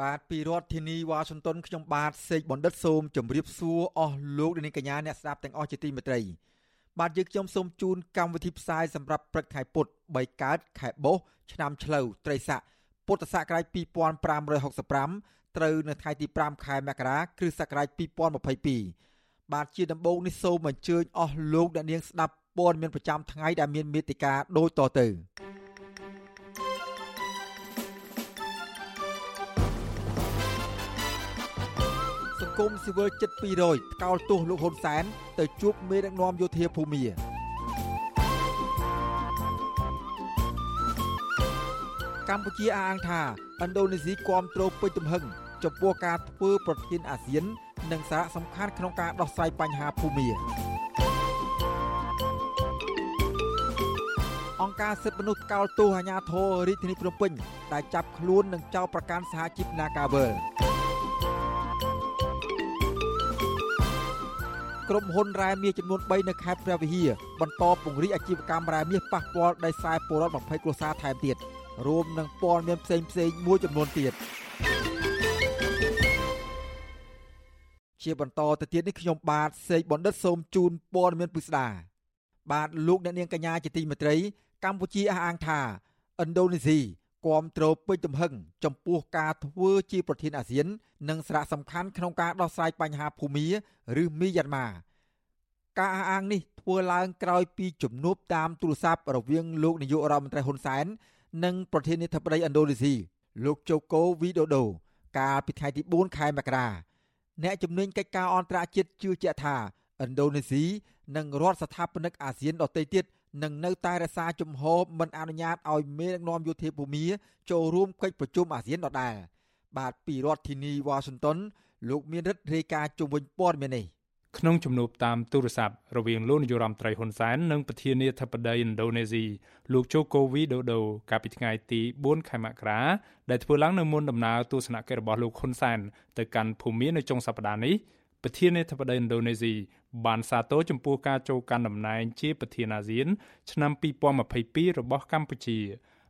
បាទពីរដ្ឋធានីវ៉ាស៊ីនតោនខ្ញុំបាទសេកបណ្ឌិតសូមជម្រាបសួរអស់លោកអ្នកនាងកញ្ញាអ្នកស្ដាប់ទាំងអស់ជាទីមេត្រី បាទយើងខ្ញុំសូមជូនកម្មវិធីផ្សាយសម្រាប់ព្រឹកថ្ងៃពុធ3កើតខែបុស្សឆ្នាំឆ្លូវត្រីស័កពុទ្ធសករាជ2565ត្រូវនៅថ្ងៃទី5ខែមករាគ្រិស្តសករាជ2022បាទជាដំបូងនេះសូមអញ្ជើញអស់លោកអ្នកនាងស្ដាប់ព័ត៌មានប្រចាំថ្ងៃដែលមានមេតិការដូចតទៅ គមស៊ីវិលជិត200ថ្កោលទោសលោកហ៊ុនសែនទៅជួបមេដឹកនាំយោធាភូមាកម្ពុជាអះអាងថាឥណ្ឌូនេស៊ីគាំទ្រពេញទំហឹងចំពោះការធ្វើប្រធានអាស៊ាន និងសារៈសំខាន់ក្នុងការដោះស្រាយបញ្ហាភូមិអង្គការសិទ្ធិមនុស្សកោលទោសអាញាធររាជធានីភ្នំពេញដែលចាប់ខ្លួននិងចោទប្រកាន់សហជីព Nagavel ក្រុមហ៊ុនរ៉ែមាសចំនួន3នៅខេត្តព្រះវិហារបន្តពង្រីកអាជីវកម្មរ៉ែមាសប៉ះពាល់ដល់ខ្សែពលរដ្ឋ20គ្រួសារថែមទៀតរួមនឹងព័ត៌មានផ្សេងផ្សេងមួយចំនួនទៀតជាបន្តទៅទៀតនេះខ្ញុំបាទសេកបណ្ឌិតសូមជូនព័ត៌មានពិស្ដាបាទលោកអ្នកនាងកញ្ញាជាទីមេត្រីកម្ពុជាអះអាងថាឥណ្ឌូនេស៊ី គាំទ្រពេញទំហឹងចំពោះការធ្វើជាប្រធានអាស៊ាន និងសារៈសំខាន់ក្នុងការដោះស្រាយបញ្ហាភូមាឬមីយ៉ាន់ម៉ាការអះអាងនេះធ្វើឡើងក្រោយពីជំនួបតាមទូរស័ព្ទរវាងលោកនាយករដ្ឋមន្ត្រីហ៊ុនសែននិងប្រធានាធិបតីឥណ្ឌូនេស៊ីលោកជូកូវីដូដូ កាលពីថ្ងៃទី4ខែមករាអ្នកជំនាញកិច្ចការអន្តរជាតិជឿជាក់ថាឥណ្ឌូនេស៊ីនិងរដ្ឋស្ថាបនិកអាស៊ានដទៃទៀត នឹងនៅតែរក្សាជំហរមិនអនុញ្ញាតឲ្យមេដឹកនាំយោធាភូមិចូលរួមកិច្ចប្រជុំអាស៊ានដដែលបាទពីរដ្ឋធានីវ៉ាស៊ីនតោនលោកមានរិទ្ធរាយការណ៍ជុំវិញព័ត៌មាននេះក្នុងជំនួបតាមទូរស័ព្ទរវាងលោកនាយរដ្ឋមន្ត្រីហ៊ុនសែននិងប្រធានាធិបតីឥណ្ឌូនេស៊ីលោកជូកូវីដូដូកាលពីថ្ងៃទី4ខែមករាដែលធ្វើឡើងនៅមុនដំណើរទស្សនកិច្ចរបស់លោកហ៊ុនសែនទៅកាន់ភូមានៅចុងសប្តាហ៍នេះ ប្រធានាធិបតីឥណ្ឌូនេស៊ីបានសាទរចំពោះការចូលកាន់តំណែងជាប្រធានអាស៊ាន ឆ្នាំ2022របស់កម្ពុជា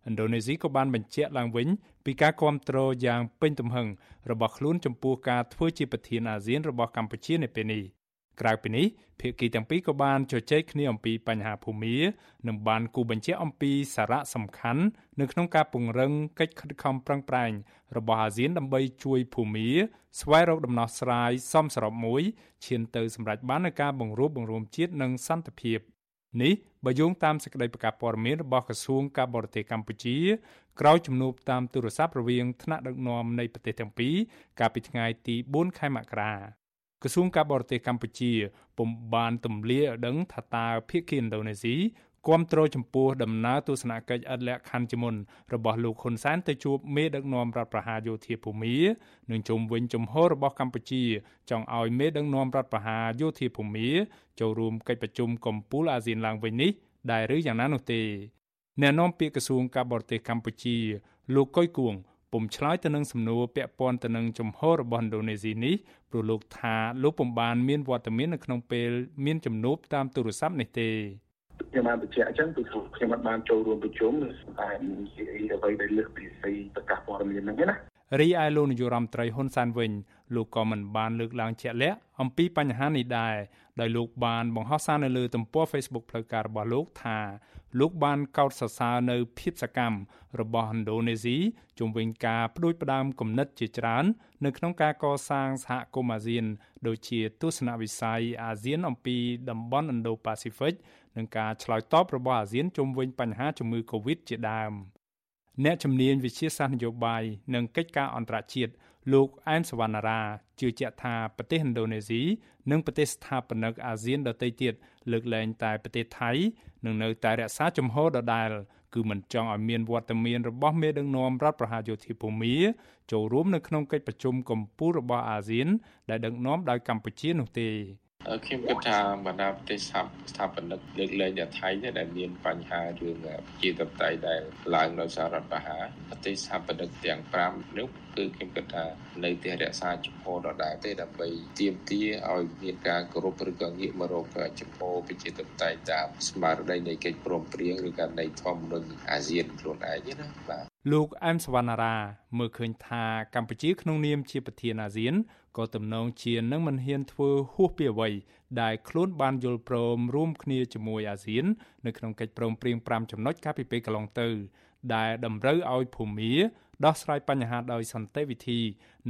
ឥណ្ឌូនេស៊ីក៏បានបញ្ជាក់ឡើងវិញពីការគ្រប់គ្រងយ៉ាងពេញទំហឹងរបស់ខ្លួនចំពោះការធ្វើជាប្រធានអាស៊ានរបស់កម្ពុជានៅពេលនេះ ក្រៅពីនេះភាគីទាំងពីរក៏បានជជែកគ្នាអំពីបញ្ហាភូមិនិងបានគូបញ្ជាក់អំពីសារៈសំខាន់នៅក្នុងការពង្រឹងកិច្ចខិតខំប្រឹងប្រែងរបស់អាស៊ានដើម្បីជួយភូមិស្វែងរកដំណោះស្រាយសមស្របមួយឈានទៅសម្រេចបាននូវការបង្រួបបង្រួមជាតិនិងសន្តិភាពនេះបើយោងតាមសេចក្តីប្រកាសព័ត៌មានរបស់ក្រសួងការបរទេសកម្ពុជាក្រោយជំនួបតាមទូរស័ព្ទរវាងថ្នាក់ដឹកនាំនៃប្រទេសទាំងពីរកាលពីថ្ងៃទី4ខែមករា ក្រសួងការបរទេសកម្ពុជាពុំបានទម្លាយឲ្យដឹងថាតើភាគីឥណ្ឌូនេស៊ីគាំទ្រចំពោះដំណើរទស្សនកិច្ចឥតលក្ខខណ្ឌជាមុនរបស់លោកហ៊ុនសែនទៅជួបមេដឹកនាំរដ្ឋប្រហារយោធាភូមិនិងជុំវិញជំហររបស់កម្ពុជា ចង់ឲ្យមេដឹកនាំរដ្ឋប្រហារយោធាភូមិចូលរួមកិច្ចប្រជុំកំពូលអាស៊ានឡើងវិញនេះដែរឬយ៉ាងណានោះទេអ្នកនាំពាក្យក្រសួងការបរទេសកម្ពុជា លោកកុយគួង ពុំឆ្លើយទៅនឹងសំណួរពាក់ព័ន្ធទៅនឹងជំហររបស់ឥណ្ឌូនេស៊ីនេះព្រោះលោកថាលោកពុំបានមានវត្តមាននៅក្នុងពេលមានជំនួបតាមទូរស័ព្ទនេះទេ ខ្ញុំបានបញ្ជាក់អញ្ចឹងគឺខ្ញុំបានចូលរួមប្រជុំតែជាអ្វីដែលលើសពីសេចប្រកាសព័ត៌មានហ្នឹងណារីឯលោកនាយរដ្ឋមន្ត្រីហ៊ុនសែនវិញលោកក៏មិនបានលើកឡើងជាក់លាក់អំពីបញ្ហានេះដែរដោយលោកបានបង្ហោះសារនៅលើទំព័រ Facebook ផ្លូវការរបស់លោកថាលោកបានកោតសរសើរនៅភាពសកម្មរបស់ឥណ្ឌូនេស៊ីជុំវិញការបដិបដាមគំនិតជាច្រើន នៅក្នុងការកសាងសហគមន៍អាស៊ាន ដូចជាទស្សនវិស័យអាស៊ានអំពីតំបន់ Indo-Pacific និងការឆ្លើយតបរបស់អាស៊ានជុំវិញបញ្ហាជំងឺ Covid ជាដើមអ្នកជំនាញវិជាសាស្ត្រនយោបាយនិងកិច្ចការអន្តរជាតិលោកអែនសវណ្ណារាជឿជាក់ថាប្រទេសឥណ្ឌូនេស៊ីនិងប្រទេសស្ថាបនិកអាស៊ានដទៃទៀតលើកលែងតែប្រទេសថៃនឹងនៅតែរក្សាជំហរដដែលគឺមិនចង់ឲ្យមានវត្តមានរបស់មេដឹកនាំរដ្ឋប្រហារយោធាភូមាចូលរួមនៅក្នុងកិច្ចប្រជុំកំពូលរបស់អាស៊ានដែលដឹកនាំដោយកម្ពុជានោះទេ ខ្ញុំគិតថាបណ្ដាប្រទេសស្ថាបនិកលើកលែងតែថៃទេដែលមានបញ្ហារឿងជាតបតៃដែលឡើងដោយសាររដ្ឋប្រហារប្រទេសស្ថាបនិកទាំង5នោះគឺខ្ញុំគិតថានៅតែរក្សាចំហដដែលទេដើម្បីទាមទារឲ្យមានការគោរពឬក៏ងាកមករកចំហប្រជាធិបតេយ្យតាមស្មារតីនៃកិច្ចព្រមព្រៀងឬក៏នៃធម្មនុញ្ញអាស៊ានខ្លួនឯងណាបាទ លោកអែមសវណ្ណារាមើលឃើញថាកម្ពុជាក្នុងនាមជាប្រធានអាស៊ានក៏ទំនងជានឹងមិនហ៊ានធ្វើហួសពីអ្វីដែលខ្លួនបានយល់ព្រមរួមគ្នាជាមួយអាស៊ាន នៅក្នុងកិច្ចព្រមព្រៀង5ចំណុចកាលពីពេលកន្លងទៅ ដែលតម្រូវឲ្យភូមាដោះស្រាយបញ្ហាដោយសន្តិវិធី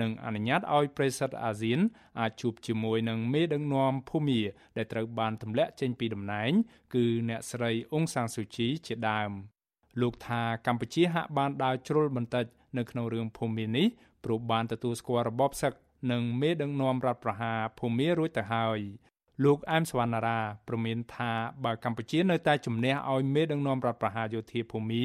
និងអនុញ្ញាតឲ្យប្រិស័ទអាស៊ានអាចជួបជាមួយនឹងមេដឹកនាំភូមាដែលត្រូវបានទម្លាក់ចេញពីតំណែង គឺអ្នកស្រីអ៊ុងសានស៊ូជីជាដើម លោកថាកម្ពុជាហាក់បានដើរជ្រុលបន្តិចនៅក្នុងរឿងភូមានេះព្រោះបានទទួលស្គាល់របបសឹកនិងមេដឹកនាំរដ្ឋប្រហារភូមារួចទៅហើយលោកអែមសវណ្ណារាប្រមានថាបើកម្ពុជានៅតែជំនះឲ្យមេដឹកនាំរដ្ឋប្រហារយោធាភូមា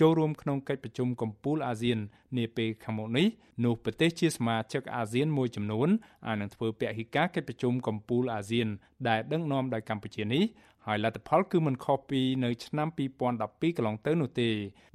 ចូលរួមក្នុងកិច្ចប្រជុំកំពូលអាស៊ាននាពេលខាងមុខនេះនោះប្រទេសជាសមាជិកអាស៊ានមួយចំនួនអាចនឹងធ្វើពហិការកិច្ចប្រជុំកំពូលអាស៊ានដែលដឹកនាំដោយកម្ពុជានេះ ហើយលទ្ធផលគឺមិនខុសពីនៅឆ្នាំ2012កន្លងទៅនោះទេ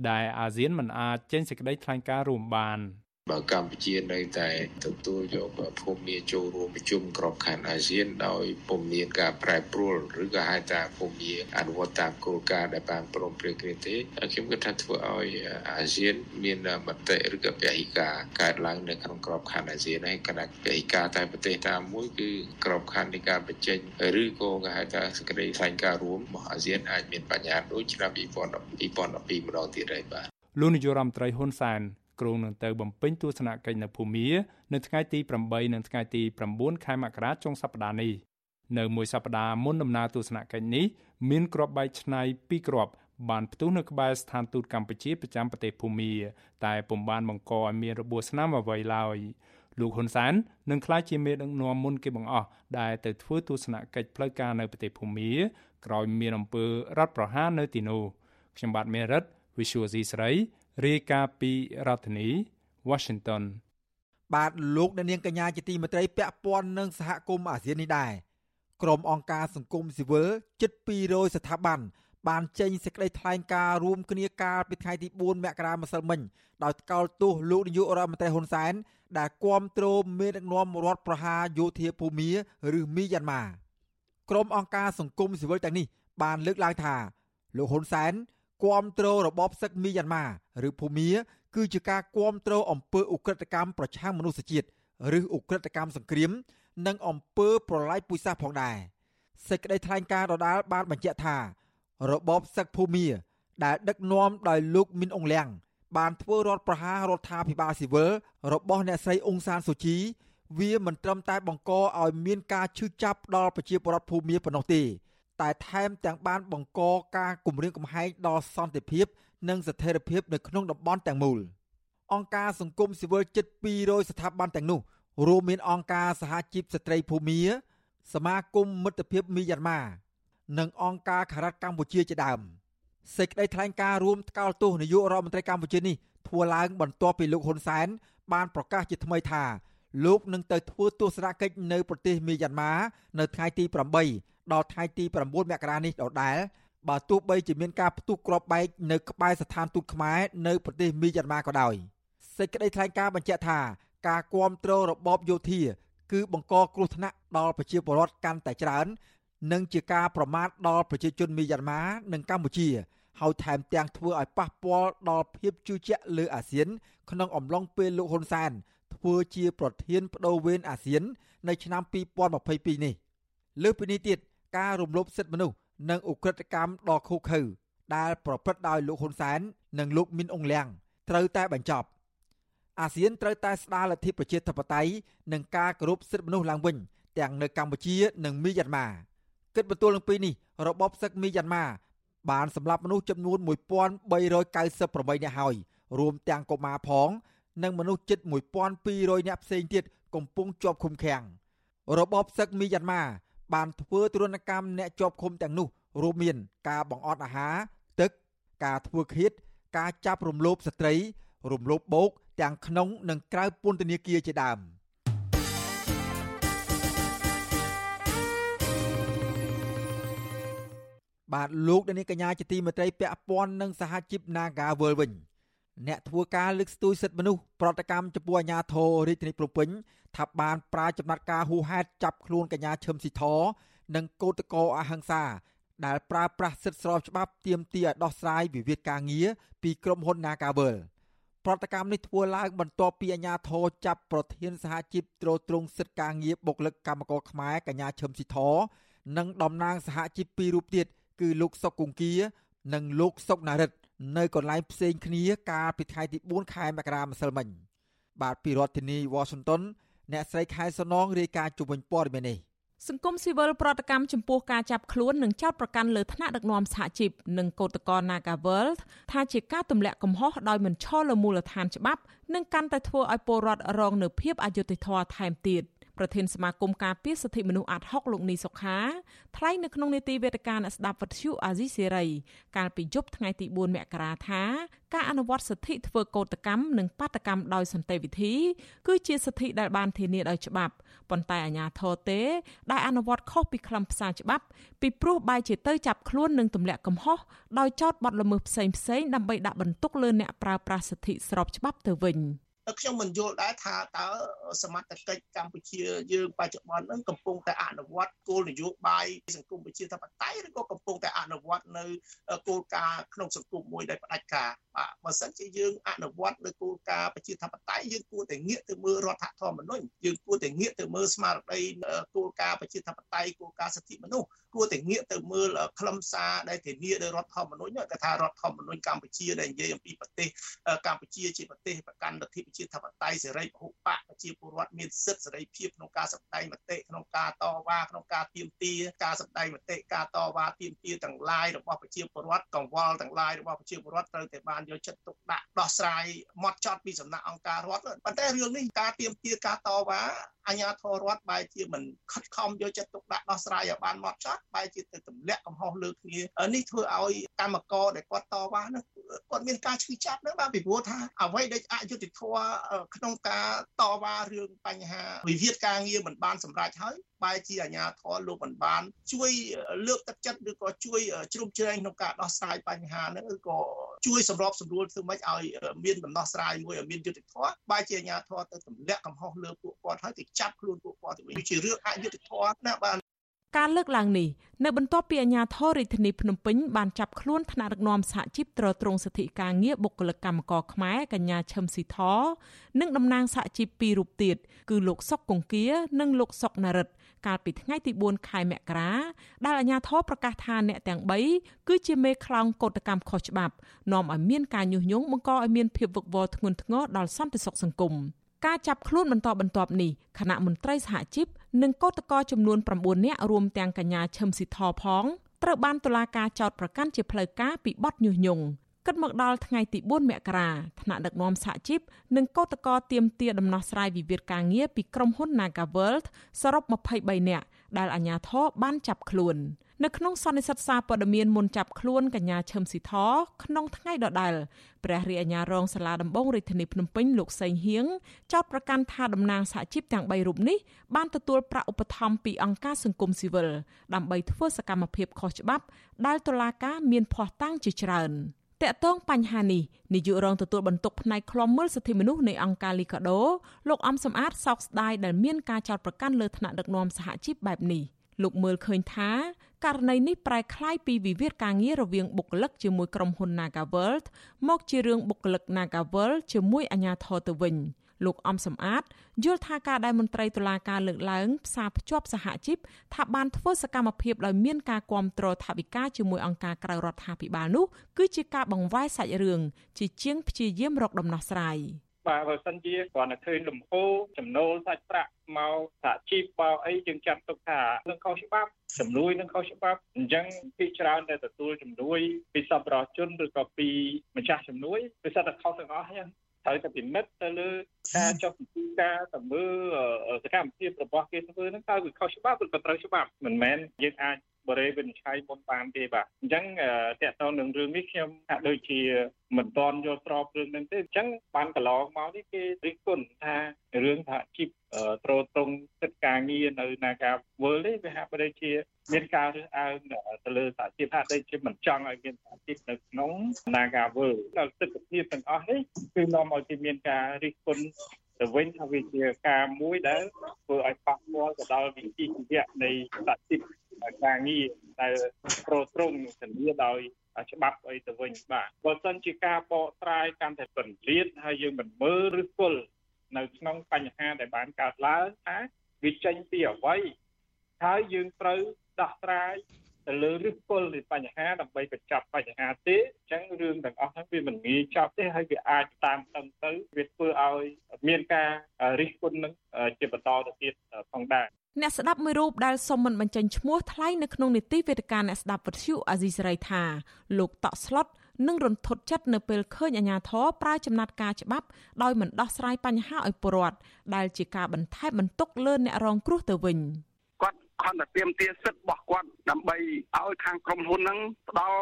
ដែលអាស៊ានមិនអាចចេញសេចក្តីថ្លែងការណ៍រួមបាន។ បើកម្ពុជានៅតែទទួលយកភូមិចូលរួមប្រជុំក្របខ័ណ្ឌអាស៊ានដោយពុំមានការប្រែប្រួលឬក៏ហៅថាពុំមានអនុវត្តតាមគោលការណ៍ដែលបានព្រមព្រៀងគ្នាទេខ្ញុំគិតថាធ្វើឲ្យអាស៊ាន មានមតិឬក៏ពហិការកើតឡើងនៅក្នុងក្របខ័ណ្ឌអាស៊ានហើយគណៈពហិការតែប្រទេសតាមមួយគឺក្របខ័ណ្ឌនៃការបញ្ចេញឬក៏គេហៅថាសេចក្តីថ្លែងការណ៍រួមរបស់អាស៊ានអាចមានបញ្ហាដូចឆ្នាំ2012ម្ដងទៀតហើយបាទលោកនាយរដ្ឋមន្ត្រីហ៊ុនសែន គ្រោងនឹងទៅបំពេញទស្សនកិច្ចនៅភូមានៅថ្ងៃទី8និងថ្ងៃទី9ខែមករាចុងសប្តាហ៍នេះនៅមួយសប្តាហ៍មុនដំណើរទស្សនកិច្ចនេះមានក្របបែកឆ្នៃ2គ្រាប់បានផ្ទុះនៅក្បែរស្ថានទូតកម្ពុជាប្រចាំប្រទេសភូមា តែពុំបានបង្កឲ្យមានរបួសស្នាមអ្វីឡើយលោកហ៊ុនសែននឹងក្លាយជាមេដឹកនាំមុនគេបង្អស់ដែលទៅធ្វើទស្សនកិច្ចផ្លូវការនៅប្រទេសភូមាក្រោយមានអំពើរដ្ឋប្រហារនៅទីនោះខ្ញុំបាទមេរិត Visual C ស្រី រាយការណ៍ពីរដ្ឋធានី Washington បាទលោកអ្នកនាងកញ្ញាជាទីមេត្រីពាក់ព័ន្ធនឹងសហគមន៍អាស៊ាននេះដែរក្រុមអង្គការសង្គមស៊ីវិលជិត200ស្ថាប័នបានចេញសេចក្តីថ្លែងការណ៍រួមគ្នាកាលពីថ្ងៃទី4មករាម្សិលមិញដោយថ្កោលទោសលោកនាយករដ្ឋមន្ត្រីហ៊ុនសែនដែលគាំទ្រមេដឹកនាំរដ្ឋប្រហារយោធាភូមាឬមីយ៉ាន់ម៉ាក្រុមអង្គការសង្គមស៊ីវិលទាំងនេះបានលើកឡើងថាលោកហ៊ុនសែន គាំទ្ររបបសឹកមីយ៉ាន់ម៉ាឬភូមាគឺជាការគាំទ្រអំពើឧក្រិដ្ឋកម្មប្រឆាំងមនុស្សជាតិឬឧក្រិដ្ឋកម្មសង្គ្រាម និងអំពើប្រល័យពូជសាសន៍ផងដែរសេចក្តីថ្លែងការណ៍ដដាលបានបញ្ជាក់ថា របបសឹកភូមា ដែលដឹកនាំដោយលោកមីនអងលៀងបានធ្វើរដ្ឋប្រហាររដ្ឋាភិបាលស៊ីវិលរបស់អ្នកស្រីអ៊ុងសានស៊ូជីវាមិនត្រឹមតែបង្កឲ្យមានការឈឺចាប់ដល់ប្រជាពលរដ្ឋភូមាប៉ុណ្ណោះទេ តែថែមទាំងបានបង្កការគំរាមកំហែងដល់សន្តិភាព និងស្ថិរភាពនៅក្នុងតំបន់ទាំងមូលអង្គការសង្គមស៊ីវិលជិត200ស្ថាប័នទាំងនោះរួមមានអង្គការសហជីពស្ត្រីភូមា សមាគមមិត្តភាពមីយ៉ាន់ម៉ានិងអង្គការខារ៉ាត់កម្ពុជាជាដើមសេចក្តីថ្លែងការណ៍រួមថ្កោលទោសនាយករដ្ឋមន្ត្រីកម្ពុជានេះធ្វើឡើងបន្ទាប់ពីលោកហ៊ុនសែនបានប្រកាសជាថ្មីថាលោកនឹងទៅធ្វើទស្សនកិច្ចនៅប្រទេសមីយ៉ាន់ម៉ានៅថ្ងៃទី8 ដល់ថ្ងៃទី9មករានេះដដែលបើទោះបីជាមានការផ្ទុះគ្រាប់បែកនៅក្បែរស្ថានទូតខ្មែរនៅប្រទេសមីយ៉ាន់ម៉ាក៏ដោយសេចក្តីថ្លែងការណ៍បញ្ជាក់ថាការគ្រប់គ្រងរបបយោធាគឺបង្កគ្រោះថ្នាក់ដល់ប្រជាពលរដ្ឋកាន់តែច្រើននិងជាការប្រមាថដល់ប្រជាជនមីយ៉ាន់ម៉ានិងកម្ពុជាហើយថែមទាំងធ្វើឲ្យប៉ះពាល់ដល់ភាពជឿជាក់លើអាស៊ាន ក្នុងអំឡុងពេលលោកហ៊ុនសែនធ្វើជាប្រធានបដូវវេនអាស៊ាន នៅឆ្នាំ2022នេះលើសពីនេះទៀត ការរំលោភសិទ្ធិមនុស្សនិងឧក្រិដ្ឋកម្មដ៏ឃោរឃៅដែលប្រព្រឹត្តដោយលោកហ៊ុនសែននិងលោកមីនអងលៀងត្រូវតែបញ្ចប់អាស៊ានត្រូវតែស្ដារលទ្ធិប្រជាធិបតេយ្យនិងការគោរពសិទ្ធិមនុស្សឡើងវិញទាំងនៅកម្ពុជានិងមីយ៉ាន់ម៉ាគិតបន្ទួលនឹងពីនេះរបបសឹកមីយ៉ាន់ម៉ាបានសម្លាប់មនុស្សចំនួន1398នាក់ហើយរួមទាំងកុមារផង និងមនុស្សជិត1200នាក់ផ្សេងទៀតកំពុងជាប់ឃុំឃាំងរបបសឹកមីយ៉ាន់ម៉ា បានធ្វើទរណកម្មអ្នកជាប់ឃុំទាំងនោះរួមមាន ការបង្អត់អាហារទឹក ការធ្វើឃាត ការចាប់រំលោភស្ត្រី រំលោភបោកទាំងក្នុងនិងក្រៅពន្ធនាគារជាដើមបាទលោកដានីកញ្ញាជាទីមេត្រីពាក់ព័ន្ធនឹងសហជីព Naga World វិញ អ្នកធ្វើការលើកស្ទួយសិទ្ធិមនុស្សប្រតិកម្មចំពោះអាញាធររាជធានីភ្នំពេញថាបានប្រើចំណាត់ការហួហេតុចាប់ខ្លួនកញ្ញាឈឹមស៊ីធនិងកោតកោអហិង្សា ដែលប្រើប្រាស់សិទ្ធិស្របច្បាប់ទាមទារឲ្យដោះស្រាយវិវាទការងារពីក្រុមហ៊ុន Nagavel ប្រតិកម្មនេះធ្វើឡើងបន្ទាប់ពីអាជ្ញាធរចាប់ប្រធានសហជីពត្រួតត្រងសិទ្ធិការងារបុគ្គលិកកម្មករខ្មែរកញ្ញាឈឹមស៊ីធនិងតំណាងសហជីពពីររូបទៀតគឺលោកសុកគង្គីនិងលោកសុកណារិត នៅកន្លែងផ្សេងគ្នាកាលពីថ្ងៃទី4ខែមករាម្សិលមិញបាទពីរដ្ឋធានី Washington អ្នកស្រីខែសំណងរាយការណ៍ជុំវិញព័ត៌មាននេះសង្គមស៊ីវិលប្រតិកម្មចំពោះការចាប់ខ្លួននិងចោទប្រកាន់លើថ្នាក់ដឹកនាំសហជីពនិងកោតក្រ Nagavel ថាជាការទម្លាក់កំហុសដោយមិនឈលលើមូលដ្ឋានច្បាប់និងកាន់តែធ្វើឲ្យពលរដ្ឋរងនៅភាពអយុត្តិធម៌ថែមទៀត។ ប្រធានសមាគមការពារសិទ្ធិមនុស្សអាត់ហុកលោកនីសុខាថ្លែងនៅក្នុងនីតិវេទិកាអ្នកស្ដាប់វិទ្យុអាស៊ីសេរីកាលពីយប់ថ្ងៃទី4មករាថាការអនុវត្តសិទ្ធិធ្វើកោតកម្មនិងបាតកម្មដោយសន្តិវិធី គឺជាសិទ្ធិដែលបានធានាដោយច្បាប់ប៉ុន្តែអាជ្ញាធរទេ ដែលអនុវត្តខុសពីខ្លឹមសារច្បាប់ពីព្រោះបែរជាទៅចាប់ខ្លួននិងទម្លាក់កំហុសដោយចោទបទល្មើសផ្សេងៗដើម្បីដាក់បន្ទុកលើអ្នកប្រើប្រាស់សិទ្ធិស្របច្បាប់ទៅវិញ។ ខ្ញុំមិនយល់ដែរថាតើសមត្ថកិច្ចកម្ពុជាយើងបច្ចុប្បន្នហ្នឹងកំពុងតែអនុវត្តគោលនយោបាយសង្គមប្រជាធិបតេយ្យឬក៏កំពុងតែអនុវត្តនៅគោលការណ៍ក្នុងសង្គមមួយដែលផ្ដាច់ការបាទបើសិនជាយើងអនុវត្តនៅគោលការណ៍ប្រជាធិបតេយ្យយើងគួរតែងាកទៅមើលរដ្ឋធម្មនុញ្ញយើងគួរតែងាកទៅមើលស្មារតីគោលការណ៍ប្រជាធិបតេយ្យគោលការណ៍សិទ្ធិមនុស្សគួរតែងាកទៅមើលខ្លឹមសារដែលធានាដោយរដ្ឋធម្មនុញ្ញគេថារដ្ឋធម្មនុញ្ញកម្ពុជាដែលនិយាយអំពីប្រទេសកម្ពុជាជាប្រទេសប្រកាន់លទ្ធិប្រជាធិបតេយ្យសេរីពហុបកប្រជាពលរដ្ឋមានសិទ្ធិសេរីភាពក្នុងការសម្ដែងមតិក្នុងការតវ៉ាក្នុងការទាមទារការសម្ដែងមតិការតវ៉ាទាមទារទាំងឡាយរបស់ប្រជាពលរដ្ឋកង្វល់ទាំងឡាយរបស់ប្រជាពលរដ្ឋត្រូវតែបានយកចិត្តទុកដាក់ដោះស្រាយម៉ត់ចត់ពីសំណាក់អង្គការរដ្ឋប៉ុន្តែរឿងនេះការទាមទារការតវ៉ាអាជ្ញាធររដ្ឋបែរជាមិនខិតខំយកចិត្តទុកដាក់ដោះស្រាយឲ្យបានម៉ត់ចត់បែរជាទៅទម្លាក់កំហុសលើគ្នានេះធ្វើឲ្យកម្មករដែលគាត់តវ៉ានោះគាត់មានការឈឺចាប់ហ្នឹងបាទពីព្រោះថាអ្វីដែលអយុត្តិធម៌ក្នុងការតវ៉ារឿងបញ្ហាវិវាទការងារមិនបានសម្រេចហើយបែរជាអាជ្ញាធរលោកមិនបាន ជួយលើកទឹកចិត្តឬក៏ជួយជ្រោមជ្រែងក្នុងការដោះស្រាយបញ្ហាហ្នឹងឬក៏ជួយសម្របសម្រួលធ្វើម៉េចឲ្យមានដំណោះស្រាយមួយឲ្យមានយុត្តិធម៌បែរជាអាជ្ញាធរទៅទម្លាក់កំហុសលើពួកគាត់ហើយទៅចាប់ខ្លួនពួកគាត់ទៅវិញជារឿងអយុត្តិធម៌ណាបាទ ការលើកឡើងនេះនៅបន្ទាប់ពីអាជ្ញាធររាជធានីភ្នំពេញបានចាប់ខ្លួនថ្នាក់ដឹកនាំសហជីពត្រួតត្រងសិទ្ធិការងារបុគ្គលិកកម្មករខ្មែរកញ្ញាឈឹមស៊ីធនិងតំណាងសហជីពពីររូបទៀតគឺលោកសុកកង្គៀនិងលោកសុកណារិទ្ធកាលពីថ្ងៃទី4ខែមករាដែលអាជ្ញាធរប្រកាសថាអ្នកទាំង3គឺជាមេខ្លោងកោតកម្មខុសច្បាប់នាំឲ្យមានការញុះញង់បង្កឲ្យមានភាពវឹកវរធ្ងន់ធ្ងរដល់សន្តិសុខសង្គមការចាប់ខ្លួនបន្តបន្ទាប់នេះគណៈមន្ត្រីសហជីព និងកោតក្រចំនួន9នាក់រួមទាំងកញ្ញាឈឹមស៊ីធផងត្រូវបានតុលាការចោទប្រកាន់ជាផ្លូវការពីបទញុះញង់គិតមកដល់ថ្ងៃទី4មករាថ្នាក់ដឹកនាំសហជីពនិងកោតក្រទៀមទាដំណោះស្រាយវិវាទការងារពីក្រុមហ៊ុន Nagaworld សរុប23នាក់ដែលអាជ្ញាធរបានចាប់ខ្លួន។ នៅក្នុងសន្និសីទសារព័ត៌មានមុនចាប់ខ្លួនកញ្ញាឈឹមស៊ីធក្នុងថ្ងៃដដែលព្រះរាជអាជ្ញារងសាលាដំបងរាជធានីភ្នំពេញលោកសេងហៀងចោទប្រកាន់ថាតំណាងសហជីពទាំង3រូបនេះបានទទួលប្រាក់ឧបត្ថម្ភពីអង្គការសង្គមស៊ីវិលដើម្បីធ្វើសកម្មភាពខុសច្បាប់ដែលតុលាការមានភ័ស្តុតាងជាច្រើនតកតងបញ្ហានេះនាយករងទទួលបន្ទុកផ្នែកខ្លំមើលសិទ្ធិមនុស្សនៃអង្គការលីកាដូលោកអំសំអាតសោកស្ដាយដែលមានការចោទប្រកាន់លើថ្នាក់ដឹកនាំសហជីពបែបនេះ លោកមើលឃើញថាករណីនេះប្រែคล้ายពីវិវាទការងាររវាងបុគ្គលិកជាមួយក្រុមហ៊ុន Nagaworld មកជារឿងបុគ្គលិក Nagaworld ជាមួយអាជ្ញាធរទៅវិញលោកអំសំអាតយល់ថាការដែលមន្ត្រីតុលាការលើកឡើងផ្សារភ្ជាប់សហជីពថាបានធ្វើសកម្មភាពដោយមានការគ្រប់គ្រងថវិកាជាមួយអង្គការក្រៅរដ្ឋាភិបាលនោះគឺជាការបង្វែរសាច់រឿងជាជាងព្យាយាមរកដំណោះស្រាយ។ បាទបើសិនជាគ្រាន់តែឃើញលំហូរចំណូលសាច់ប្រាក់មកសហជីពបោអីយើងចាត់ទុកថានឹងខុសច្បាប់ជំនួយនឹងខុសច្បាប់អញ្ចឹងពីច្រើនតែទទួលជំនួយពីសប្បុរសជនឬក៏ពីម្ចាស់ជំនួយវាសិតតែខុសទាំងអស់ហ្នឹងត្រូវតែពិនិត្យទៅលើការចុះពិធីការទៅមើលសកម្មភាពរបស់គេធ្វើហ្នឹងតើវាខុសច្បាប់ឬក៏ត្រូវច្បាប់មិនមែនយើងអាច បរិយាវិនិច្ឆ័យមុនបានទេបាទអញ្ចឹងតកតទៅនឹងរឿងនេះខ្ញុំហាក់ដូចជាមិនតន់យល់ស្របរឿងហ្នឹងទេអញ្ចឹងបានកន្លងមកនេះគេរិះគន់ថារឿងថាជីបត្រត្រង់សិទ្ធិការងារនៅនាការវើលនេះវាហាក់បីជាមានការរើសអើងទៅលើសហជីពហាក់ដូចជាមិនចង់ឲ្យមានសហជីពនៅក្នុងនាការវើលដល់សិទ្ធិភាពទាំងអស់នេះគឺនាំឲ្យគេមានការរិះគន់ទៅវិញថាវាជាការមួយដែលធ្វើឲ្យប៉ះពាល់ទៅដល់វិជាជីវៈនៃសហជីព ការងារដែលប្រត្រង់ធានាដោយច្បាប់អីទៅវិញបាទបើសិនជាការបកស្រាយកាន់តែពន្លាតហើយយើងមិនមើលឬគល់នៅក្នុងបញ្ហាដែលបានកើតឡើងថាវាចេញពីអ្វីហើយយើងត្រូវដោះស្រាយទៅលើឫសគល់នៃបញ្ហាដើម្បីបញ្ចប់បញ្ហាទេអញ្ចឹងរឿងទាំងអស់ហ្នឹងវាមិនងាយចប់ទេហើយវាអាចតាមតឹងទៅវាធ្វើឲ្យមានការរិះគន់នឹងជាបន្តទៅទៀតផងដែរ អ្នកស្ដាប់មួយរូបដែលសុំមិនបញ្ចេញឈ្មោះថ្លែងនៅក្នុងនីតិវេទិកាអ្នកស្ដាប់វិទ្យុអាស៊ីសេរីថាលោកតក់ស្លុតនិងរន្ធត់ចិត្តនៅពេលឃើញអាញាធរប្រើចំណាត់ការច្បាប់ដោយមិនដោះស្រាយបញ្ហាឲ្យពលរដ្ឋដែលជាការបន្ថែមបន្ទុកលើអ្នករងគ្រោះទៅវិញគាត់ខំតែទៀមទាសិទ្ធិរបស់គាត់ដើម្បីឲ្យខាងក្រុមហ៊ុនហ្នឹងផ្ដល់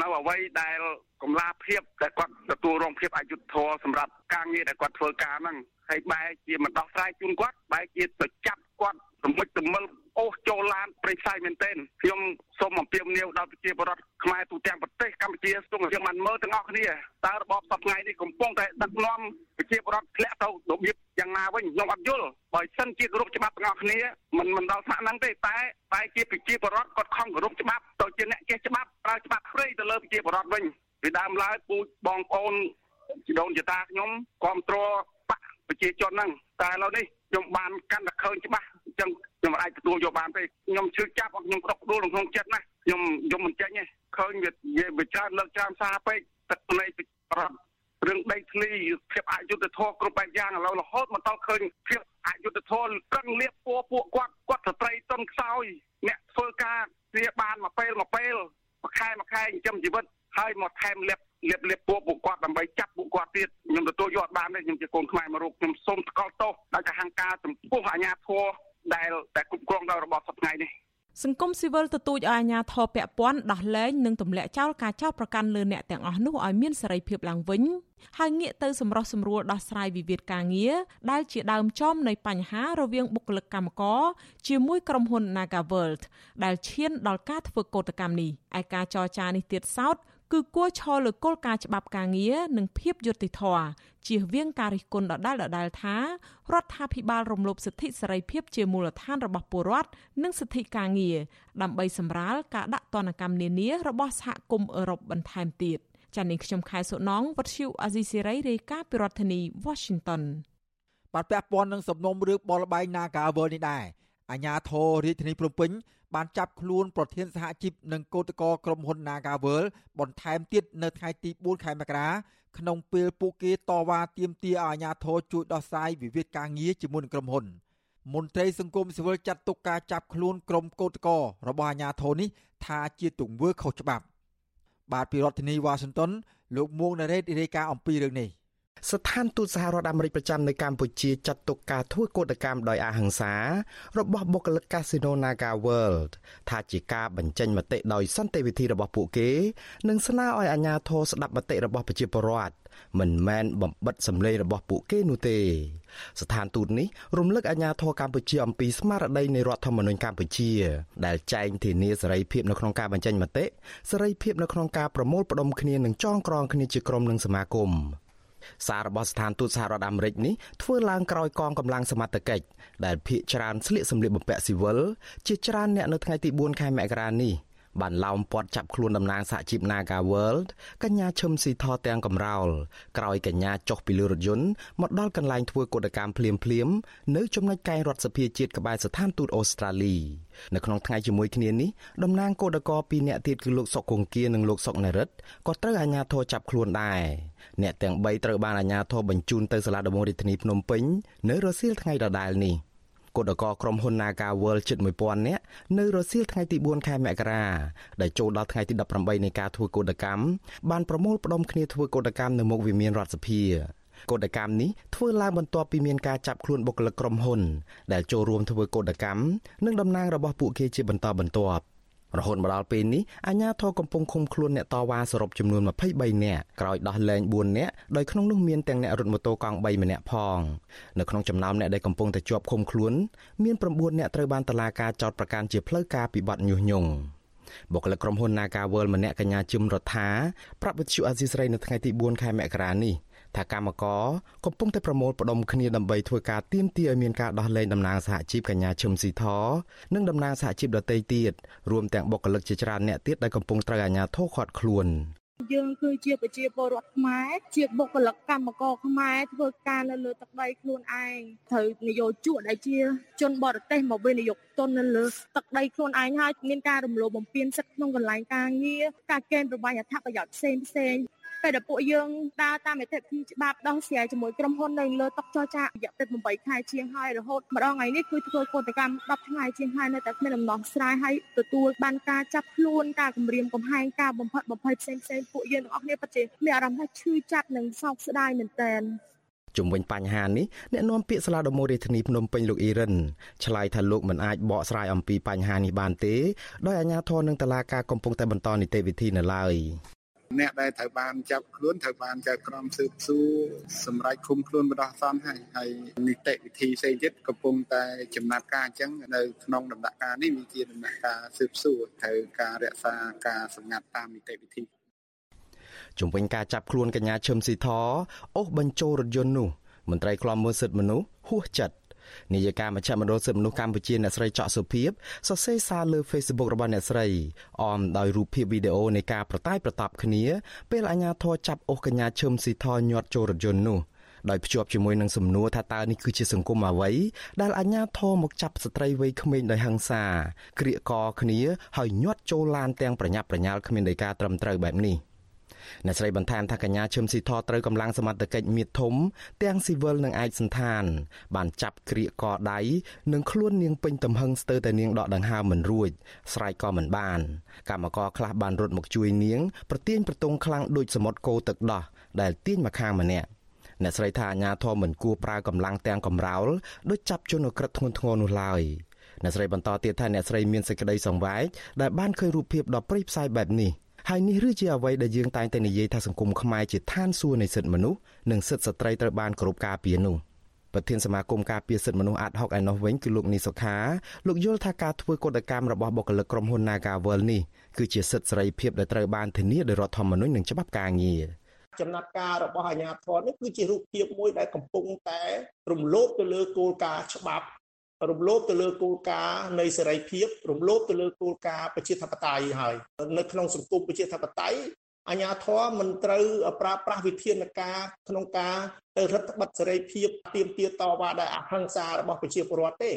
នៅអ្វីដែលកំឡាភាពដែលគាត់ទទួលរងភាពអយុត្តិធម៌សម្រាប់ការងារដែលគាត់ធ្វើការហ្នឹងហើយបែរជាមិនដោះស្រាយជូនគាត់បែរជាទៅចាប់គាត់ រំមិចទមិលអូសចូលឡានព្រៃផ្សៃមែនទែនខ្ញុំសូមអំពាវនាវដល់ប្រជាពលរដ្ឋខ្មែរទូទាំងប្រទេសកម្ពុជាសូមយើងបានមើលទាំងអស់គ្នាតើរបបសពថ្ងៃនេះកំពុងតែដឹកនាំប្រជាពលរដ្ឋធ្លាក់ទៅរបៀបយ៉ាងណាវិញខ្ញុំអត់យល់បើសិនជាគោរពច្បាប់ទាំងអស់គ្នាមិនមិនដល់ថ្នាក់ហ្នឹងទេតែតែជាប្រជាពលរដ្ឋគាត់ខំគោរពច្បាប់ទៅជាអ្នកចេះច្បាប់ប្រើច្បាប់ព្រៃទៅលើប្រជាពលរដ្ឋវិញពីដើមឡើយពូជបងប្អូនជីដូនជីតាខ្ញុំគ្រប់គ្រងបាក់ប្រជាជនហ្នឹងតែឥឡូវនេះខ្ញុំបានកាន់តែឃើញច្បាស់អញ្ចឹងខ្ញុំអាចទទួលយកបានទេខ្ញុំឈឺចាប់អត់ខ្ញុំក្តុកក្តួលក្នុងចិត្តណាខ្ញុំខ្ញុំមិនចេញទេឃើញវាវាច្រើនលើកច្រើនសារពេកទឹកភ្នែកប្រាប់រឿងដីធ្លីភាពអយុត្តិធម៌គ្រប់បែបយ៉ាងឥឡូវរហូតមកដល់ឃើញភាពអយុត្តិធម៌ប្រឹងលៀបពួរពួកគាត់គាត់ស្ត្រីទុនខ្សោយអ្នកធ្វើការព្រាបានមួយពេលមួយពេលមួយខែមួយខែចិញ្ចឹមជីវិតហើយមកថែមលៀបលៀបលៀបពួកពួកគាត់ដើម្បីចាប់ពួកគាត់ទៀតខ្ញុំទទួលយកបានទេខ្ញុំជាកូនខ្មែរមួយរូបខ្ញុំសូមថ្កោលទោសដល់កាហង្ការចំពោះអាញាធរ ដែលតែគ្រប់គ្រងដោយរបបសប្តាហ៍នេះសង្គមស៊ីវិលទទូចឲ្យអាជ្ញាធរពាក់ព័ន្ធដោះលែងនិងទម្លាក់ចោលការចោទប្រកាន់លើអ្នកទាំងអស់នោះឲ្យមានសេរីភាពឡើងវិញហើយងាកទៅសម្រោះសម្រួលដោះស្រាយវិវាទការងារដែលជាដើមចំនៃបញ្ហារវាងបុគ្គលិកកម្មករជាមួយក្រុមហ៊ុន Nagaworld ដែលឈានដល់ការធ្វើកោតកម្មនេះឯការចរចានេះទៀតសោត គឺគួរឈរលើគោលការណ៍ច្បាប់ការងារនិងភាពយុត្តិធម៌ជៀសវាងការរិះគន់ដដែលដដែលថារដ្ឋាភិបាលរំលោភសិទ្ធិសេរីភាពជាមូលដ្ឋានរបស់ពលរដ្ឋនិងសិទ្ធិការងារដើម្បីសម្រាលការដាក់ទណ្ឌកម្មនានារបស់សហគមន៍អឺរ៉ុបបន្ថែមទៀតចា៎នាងខ្ញុំខែសុណងវັດឈូអាស៊ីសេរីរាយការណ៍ពីរដ្ឋធានី Washington បាទពាក់ព័ន្ធនឹងសំណុំរឿងបលបែង Nagavel នេះដែរអាជ្ញាធររាជធានីភ្នំពេញ បានចាប់ខ្លួនប្រធានសហជីពនិងកោតក្រក្រុមហ៊ុន Nagavel បន្ថែមទៀតនៅថ្ងៃទី4ខែមករាក្នុងពេលពួកគេតវ៉ាទាមទារឲ្យអាជ្ញាធរជួយដោះស្រាយវិវាទការងារជាមួយនឹងក្រុមហ៊ុនមន្ត្រីសង្គមស៊ីវិលចាត់ទុកការចាប់ខ្លួនក្រុមកោតក្ររបស់អាជ្ញាធរនេះថាជាទង្វើខុសច្បាប់ បាទពីរដ្ឋធានី Washington លោកមួងណារ៉េតរាយការណ៍អំពីរឿងនេះ ស្ថានទូតសហរដ្ឋអាមេរិកប្រចាំនៅកម្ពុជាចាត់ទុកការធ្វើកោតកម្មដោយអហិង្សារបស់បុគ្គលិកកាស៊ីណូ Naga World ថាជាការបញ្ចេញមតិដោយសន្តិវិធីរបស់ពួកគេ និងស្នើឲ្យអាជ្ញាធរស្ដាប់មតិរបស់ប្រជាពលរដ្ឋមិនមែនបំបិតសម្លេងរបស់ពួកគេនោះទេ ស្ថានទូតនេះរំលឹកអាជ្ញាធរកម្ពុជាអំពីស្មារតីនៃរដ្ឋធម្មនុញ្ញកម្ពុជា ដែលចែងធានាសេរីភាពនៅក្នុងការបញ្ចេញមតិសេរីភាពនៅក្នុងការប្រមូលផ្ដុំគ្នានិងចងក្រងគ្នាជាក្រុមនិងសមាគម សាររបស់ស្ថានទូតសហរដ្ឋអាមេរិកនេះធ្វើឡើងក្រោយកងកម្លាំងសមត្ថកិច្ចដែលភ ieck ច្រើនស្លៀកសម្លៀកបំពាក់ស៊ីវិលជាច្រើនអ្នកនៅថ្ងៃទី4ខែមករានេះបានឡោមព័ទ្ធចាប់ខ្លួនតំណាងសហជីព Naga World កញ្ញាឈឹមស៊ីធទាំងកំរោលក្រោយកញ្ញាចុះពីលើរថយន្តមកដល់កន្លែងធ្វើកោតកម្មភ្លាមភ្លាមនៅចំណុចកែងរដ្ឋសភាជាតិក្បែរស្ថានទូតអូស្ត្រាលីនៅក្នុងថ្ងៃជាមួយគ្នានេះតំណាងកោតក្រពីរនាក់ទៀតគឺលោកសុកគង្គៀនិងលោកសុកណរិតក៏ត្រូវអាជ្ញាធរចាប់ខ្លួនដែរ អ្នកទាំង3ត្រូវបានអាជ្ញាធរបញ្ជូនទៅសាលាដំបងរាជធានីភ្នំពេញនៅរសៀលថ្ងៃដដែលនេះ។គឧតកក្រុមហ៊ុន Naga World ជិត1000នាក់នៅរសៀលថ្ងៃទី4ខែមករាដែលចូលដល់ថ្ងៃទី18នៃការធ្វើកោតកម្មបានប្រមូលផ្ដុំគ្នាធ្វើកោតកម្មនៅមុខវិមានរដ្ឋសភាកោតកម្មនេះធ្វើឡើងបន្ទាប់ពីមានការចាប់ខ្លួនបុគ្គលិកក្រុមហ៊ុន ដែលចូលរួមធ្វើកោតកម្មនិងតំណាងរបស់ពួកគេជាបន្តបន្ទាប់ រហូតមកដល់ពេលនេះអាជ្ញាធរកំពុងឃុំខ្លួនអ្នកតវ៉ាសរុបចំនួន23នាក់ក្រោយដោះលែង4នាក់ដោយក្នុងនោះមានទាំងអ្នករត់ម៉ូតូកង់3ម្នាក់ផងនៅក្នុងចំណោមអ្នកដែលកំពុងតែជាប់ឃុំខ្លួនមាន9នាក់ត្រូវបានតុលាការចោទប្រកាន់ជាផ្លូវការពីបទញុះញង់បុគ្គលិកក្រុមហ៊ុន Naga World ម្នាក់កញ្ញាជឹមរដ្ឋាប្រាប់វិទ្យុអាស៊ីសេរីនៅថ្ងៃទី4ខែមករានេះ ថាកម្មករកំពុងតែប្រមូលផ្ដុំគ្នាដើម្បីធ្វើការទៀមទាឲ្យមានការដោះលែងតំណាងសហជីពកញ្ញាឈឹមស៊ីធនិងតំណាងសហជីពដទៃទៀតរួមទាំងបុគ្គលិកជាច្រើនអ្នកទៀតដែលកំពុងត្រូវអាជ្ញាធរឃាត់ខ្លួនយើងគឺជាប្រជាពលរដ្ឋខ្មែរជាបុគ្គលិកកម្មករខ្មែរធ្វើការនៅលើទឹកដីខ្លួនឯងត្រូវនយោជកដែលជាជនបរទេសមកវិនិយោគទុននៅលើទឹកដីខ្លួនឯងហើយមានការរំលោភបំពានសិទ្ធិក្នុងកន្លែងការងារការកេងប្រវ័ញ្ចអត្ថប្រយោជន៍ផ្សេងផ្សេង ពេលដែលពួកយើងដើរតាមនីតិវិធីច្បាប់ដោះស្រាយជាមួយក្រុមហ៊ុននៅលើតុចរចារយៈពេល8ខែជាងហើយរហូតម្ដងថ្ងៃនេះគឺធ្វើកតកម្ម10ថ្ងៃជាងហើយនៅតែគ្មានដំណោះស្រាយហើយទទួលបានការចាប់ខ្លួនការគម្រាមកំហែងការបំផិតបំភ័យផ្សេងផ្សេងពួកយើងទាំងអស់គ្នាពិតជាមានអារម្មណ៍ថាឈឺចាប់និងសោកស្ដាយមែនទែនជុំវិញបញ្ហានេះអ្នកនាំពាក្យសាលាដំណូរាជធានីភ្នំពេញលោកអ៊ីរិនឆ្លើយថាលោកមិនអាចបកស្រាយអំពីបញ្ហានេះបានទេដោយអាជ្ញាធរនឹងតុលាការកំពុងតែបន្តនីតិវិធីនៅឡើយ អ្នកដែលត្រូវបានចាប់ខ្លួនត្រូវបានចៅក្រមស៊ើបសួរសម្រាប់ឃុំខ្លួនបណ្ដោះអាសន្នហើយហើយនីតិវិធីផ្សេងទៀតកំពុងតែចំណាត់ការអញ្ចឹងនៅក្នុងដំណាក់កាលនេះវាជាដំណាក់កាលស៊ើបសួរត្រូវការរក្សាការសម្ងាត់តាមនីតិវិធីជំវិញការចាប់ខ្លួនកញ្ញាឈឹមស៊ីធអូសបញ្ចូលរថយន្តនោះមន្ត្រីខ្លំមើលសិទ្ធិមនុស្សហួសចិត្ត នាយិកាមជ្ឈមណ្ឌលសិទ្ធិមនុស្សកម្ពុជាអ្នកស្រីចောက်សុភាពសរសេរសារលើ Facebook របស់អ្នកស្រីអមដោយរូបភាពវីដេអូនៃការប្រតាយប្រតាប់គ្នាពេលអាជ្ញាធរចាប់អូសកញ្ញាឈឹមស៊ីធញាត់ចូលរថយន្តនោះដោយភ្ជាប់ជាមួយនឹងសំណួរថាតើនេះគឺជាសង្គមអ្វីដែលអាជ្ញាធរមកចាប់ស្ត្រីវ័យក្មេងដោយហិង្សាក្រៀកកគ្នាហើយញាត់ចូលឡានទាំងប្រញាប់ប្រញាល់គ្មានដោយការត្រឹមត្រូវបែបនេះ។ អ្នកស្រីបន្ថែមថាកញ្ញាឈឹមស៊ីធត្រូវកម្លាំងសមត្ថកិច្ចមៀតធំ ទាំងស៊ីវិលនិងឯកសន្តាន បានចាប់ក្រៀកកដៃនិងខ្លួននាងពេញទំហឹងស្ទើរតែនាងដកដង្ហើមមិនរួចស្រែកក៏មិនបានកម្មករខ្លះបានរត់មកជួយនាងប្រទាញប្រទងខ្លាំងដូចសមុទ្រគោទឹកដោះដែលទាញមកខាងម្នាក់អ្នកស្រីថាអាញាធមមិនគួរប្រើកម្លាំងទាំងកំរោលដូចចាប់ជនអក្រិតធ្ងន់ធ្ងរនោះឡើយអ្នកស្រីបន្តទៀតថាអ្នកស្រីមានសេចក្តីសង្វេគដែលបានឃើញរូបភាពដ៏ព្រៃផ្សាយបែបនេះ ហើយនេះឬជាអ្វីដែលយើងតែងតែនិយាយថាសង្គមខ្មែរជាឋានសួគ៌នៃសិទ្ធិមនុស្សនិងសិទ្ធិស្ត្រីត្រូវបានគោរពការពារនោះប្រធានសមាគមការពារសិទ្ធិមនុស្សអាត់ហុកឯណោះវិញគឺលោកនីសុខាលោកយល់ថាការធ្វើកតកម្មរបស់បុគ្គលិកក្រុមហ៊ុន Nagawal នេះគឺជាសិទ្ធិសេរីភាពដែលត្រូវបានធានាដោយរដ្ឋធម្មនុញ្ញនិងច្បាប់ការងារចំណាត់ការរបស់អាជ្ញាធរនេះគឺជារូបភាពមួយដែលកំពុងតែរំលោភទៅលើគោលការណ៍ច្បាប់ រំលោភទៅលើគោលការណ៍នៃសេរីភាពរំលោភទៅលើគោលការណ៍ប្រជាធិបតេយ្យហើយនៅក្នុងសង្គមប្រជាធិបតេយ្យអាញាធរមិនត្រូវប្រើប្រាស់វិធានការក្នុងការទៅរដ្ឋបတ်សេរីភាពទៀមទាតវ៉ាដោយអហិង្សារបស់ប្រជាពលរដ្ឋទេ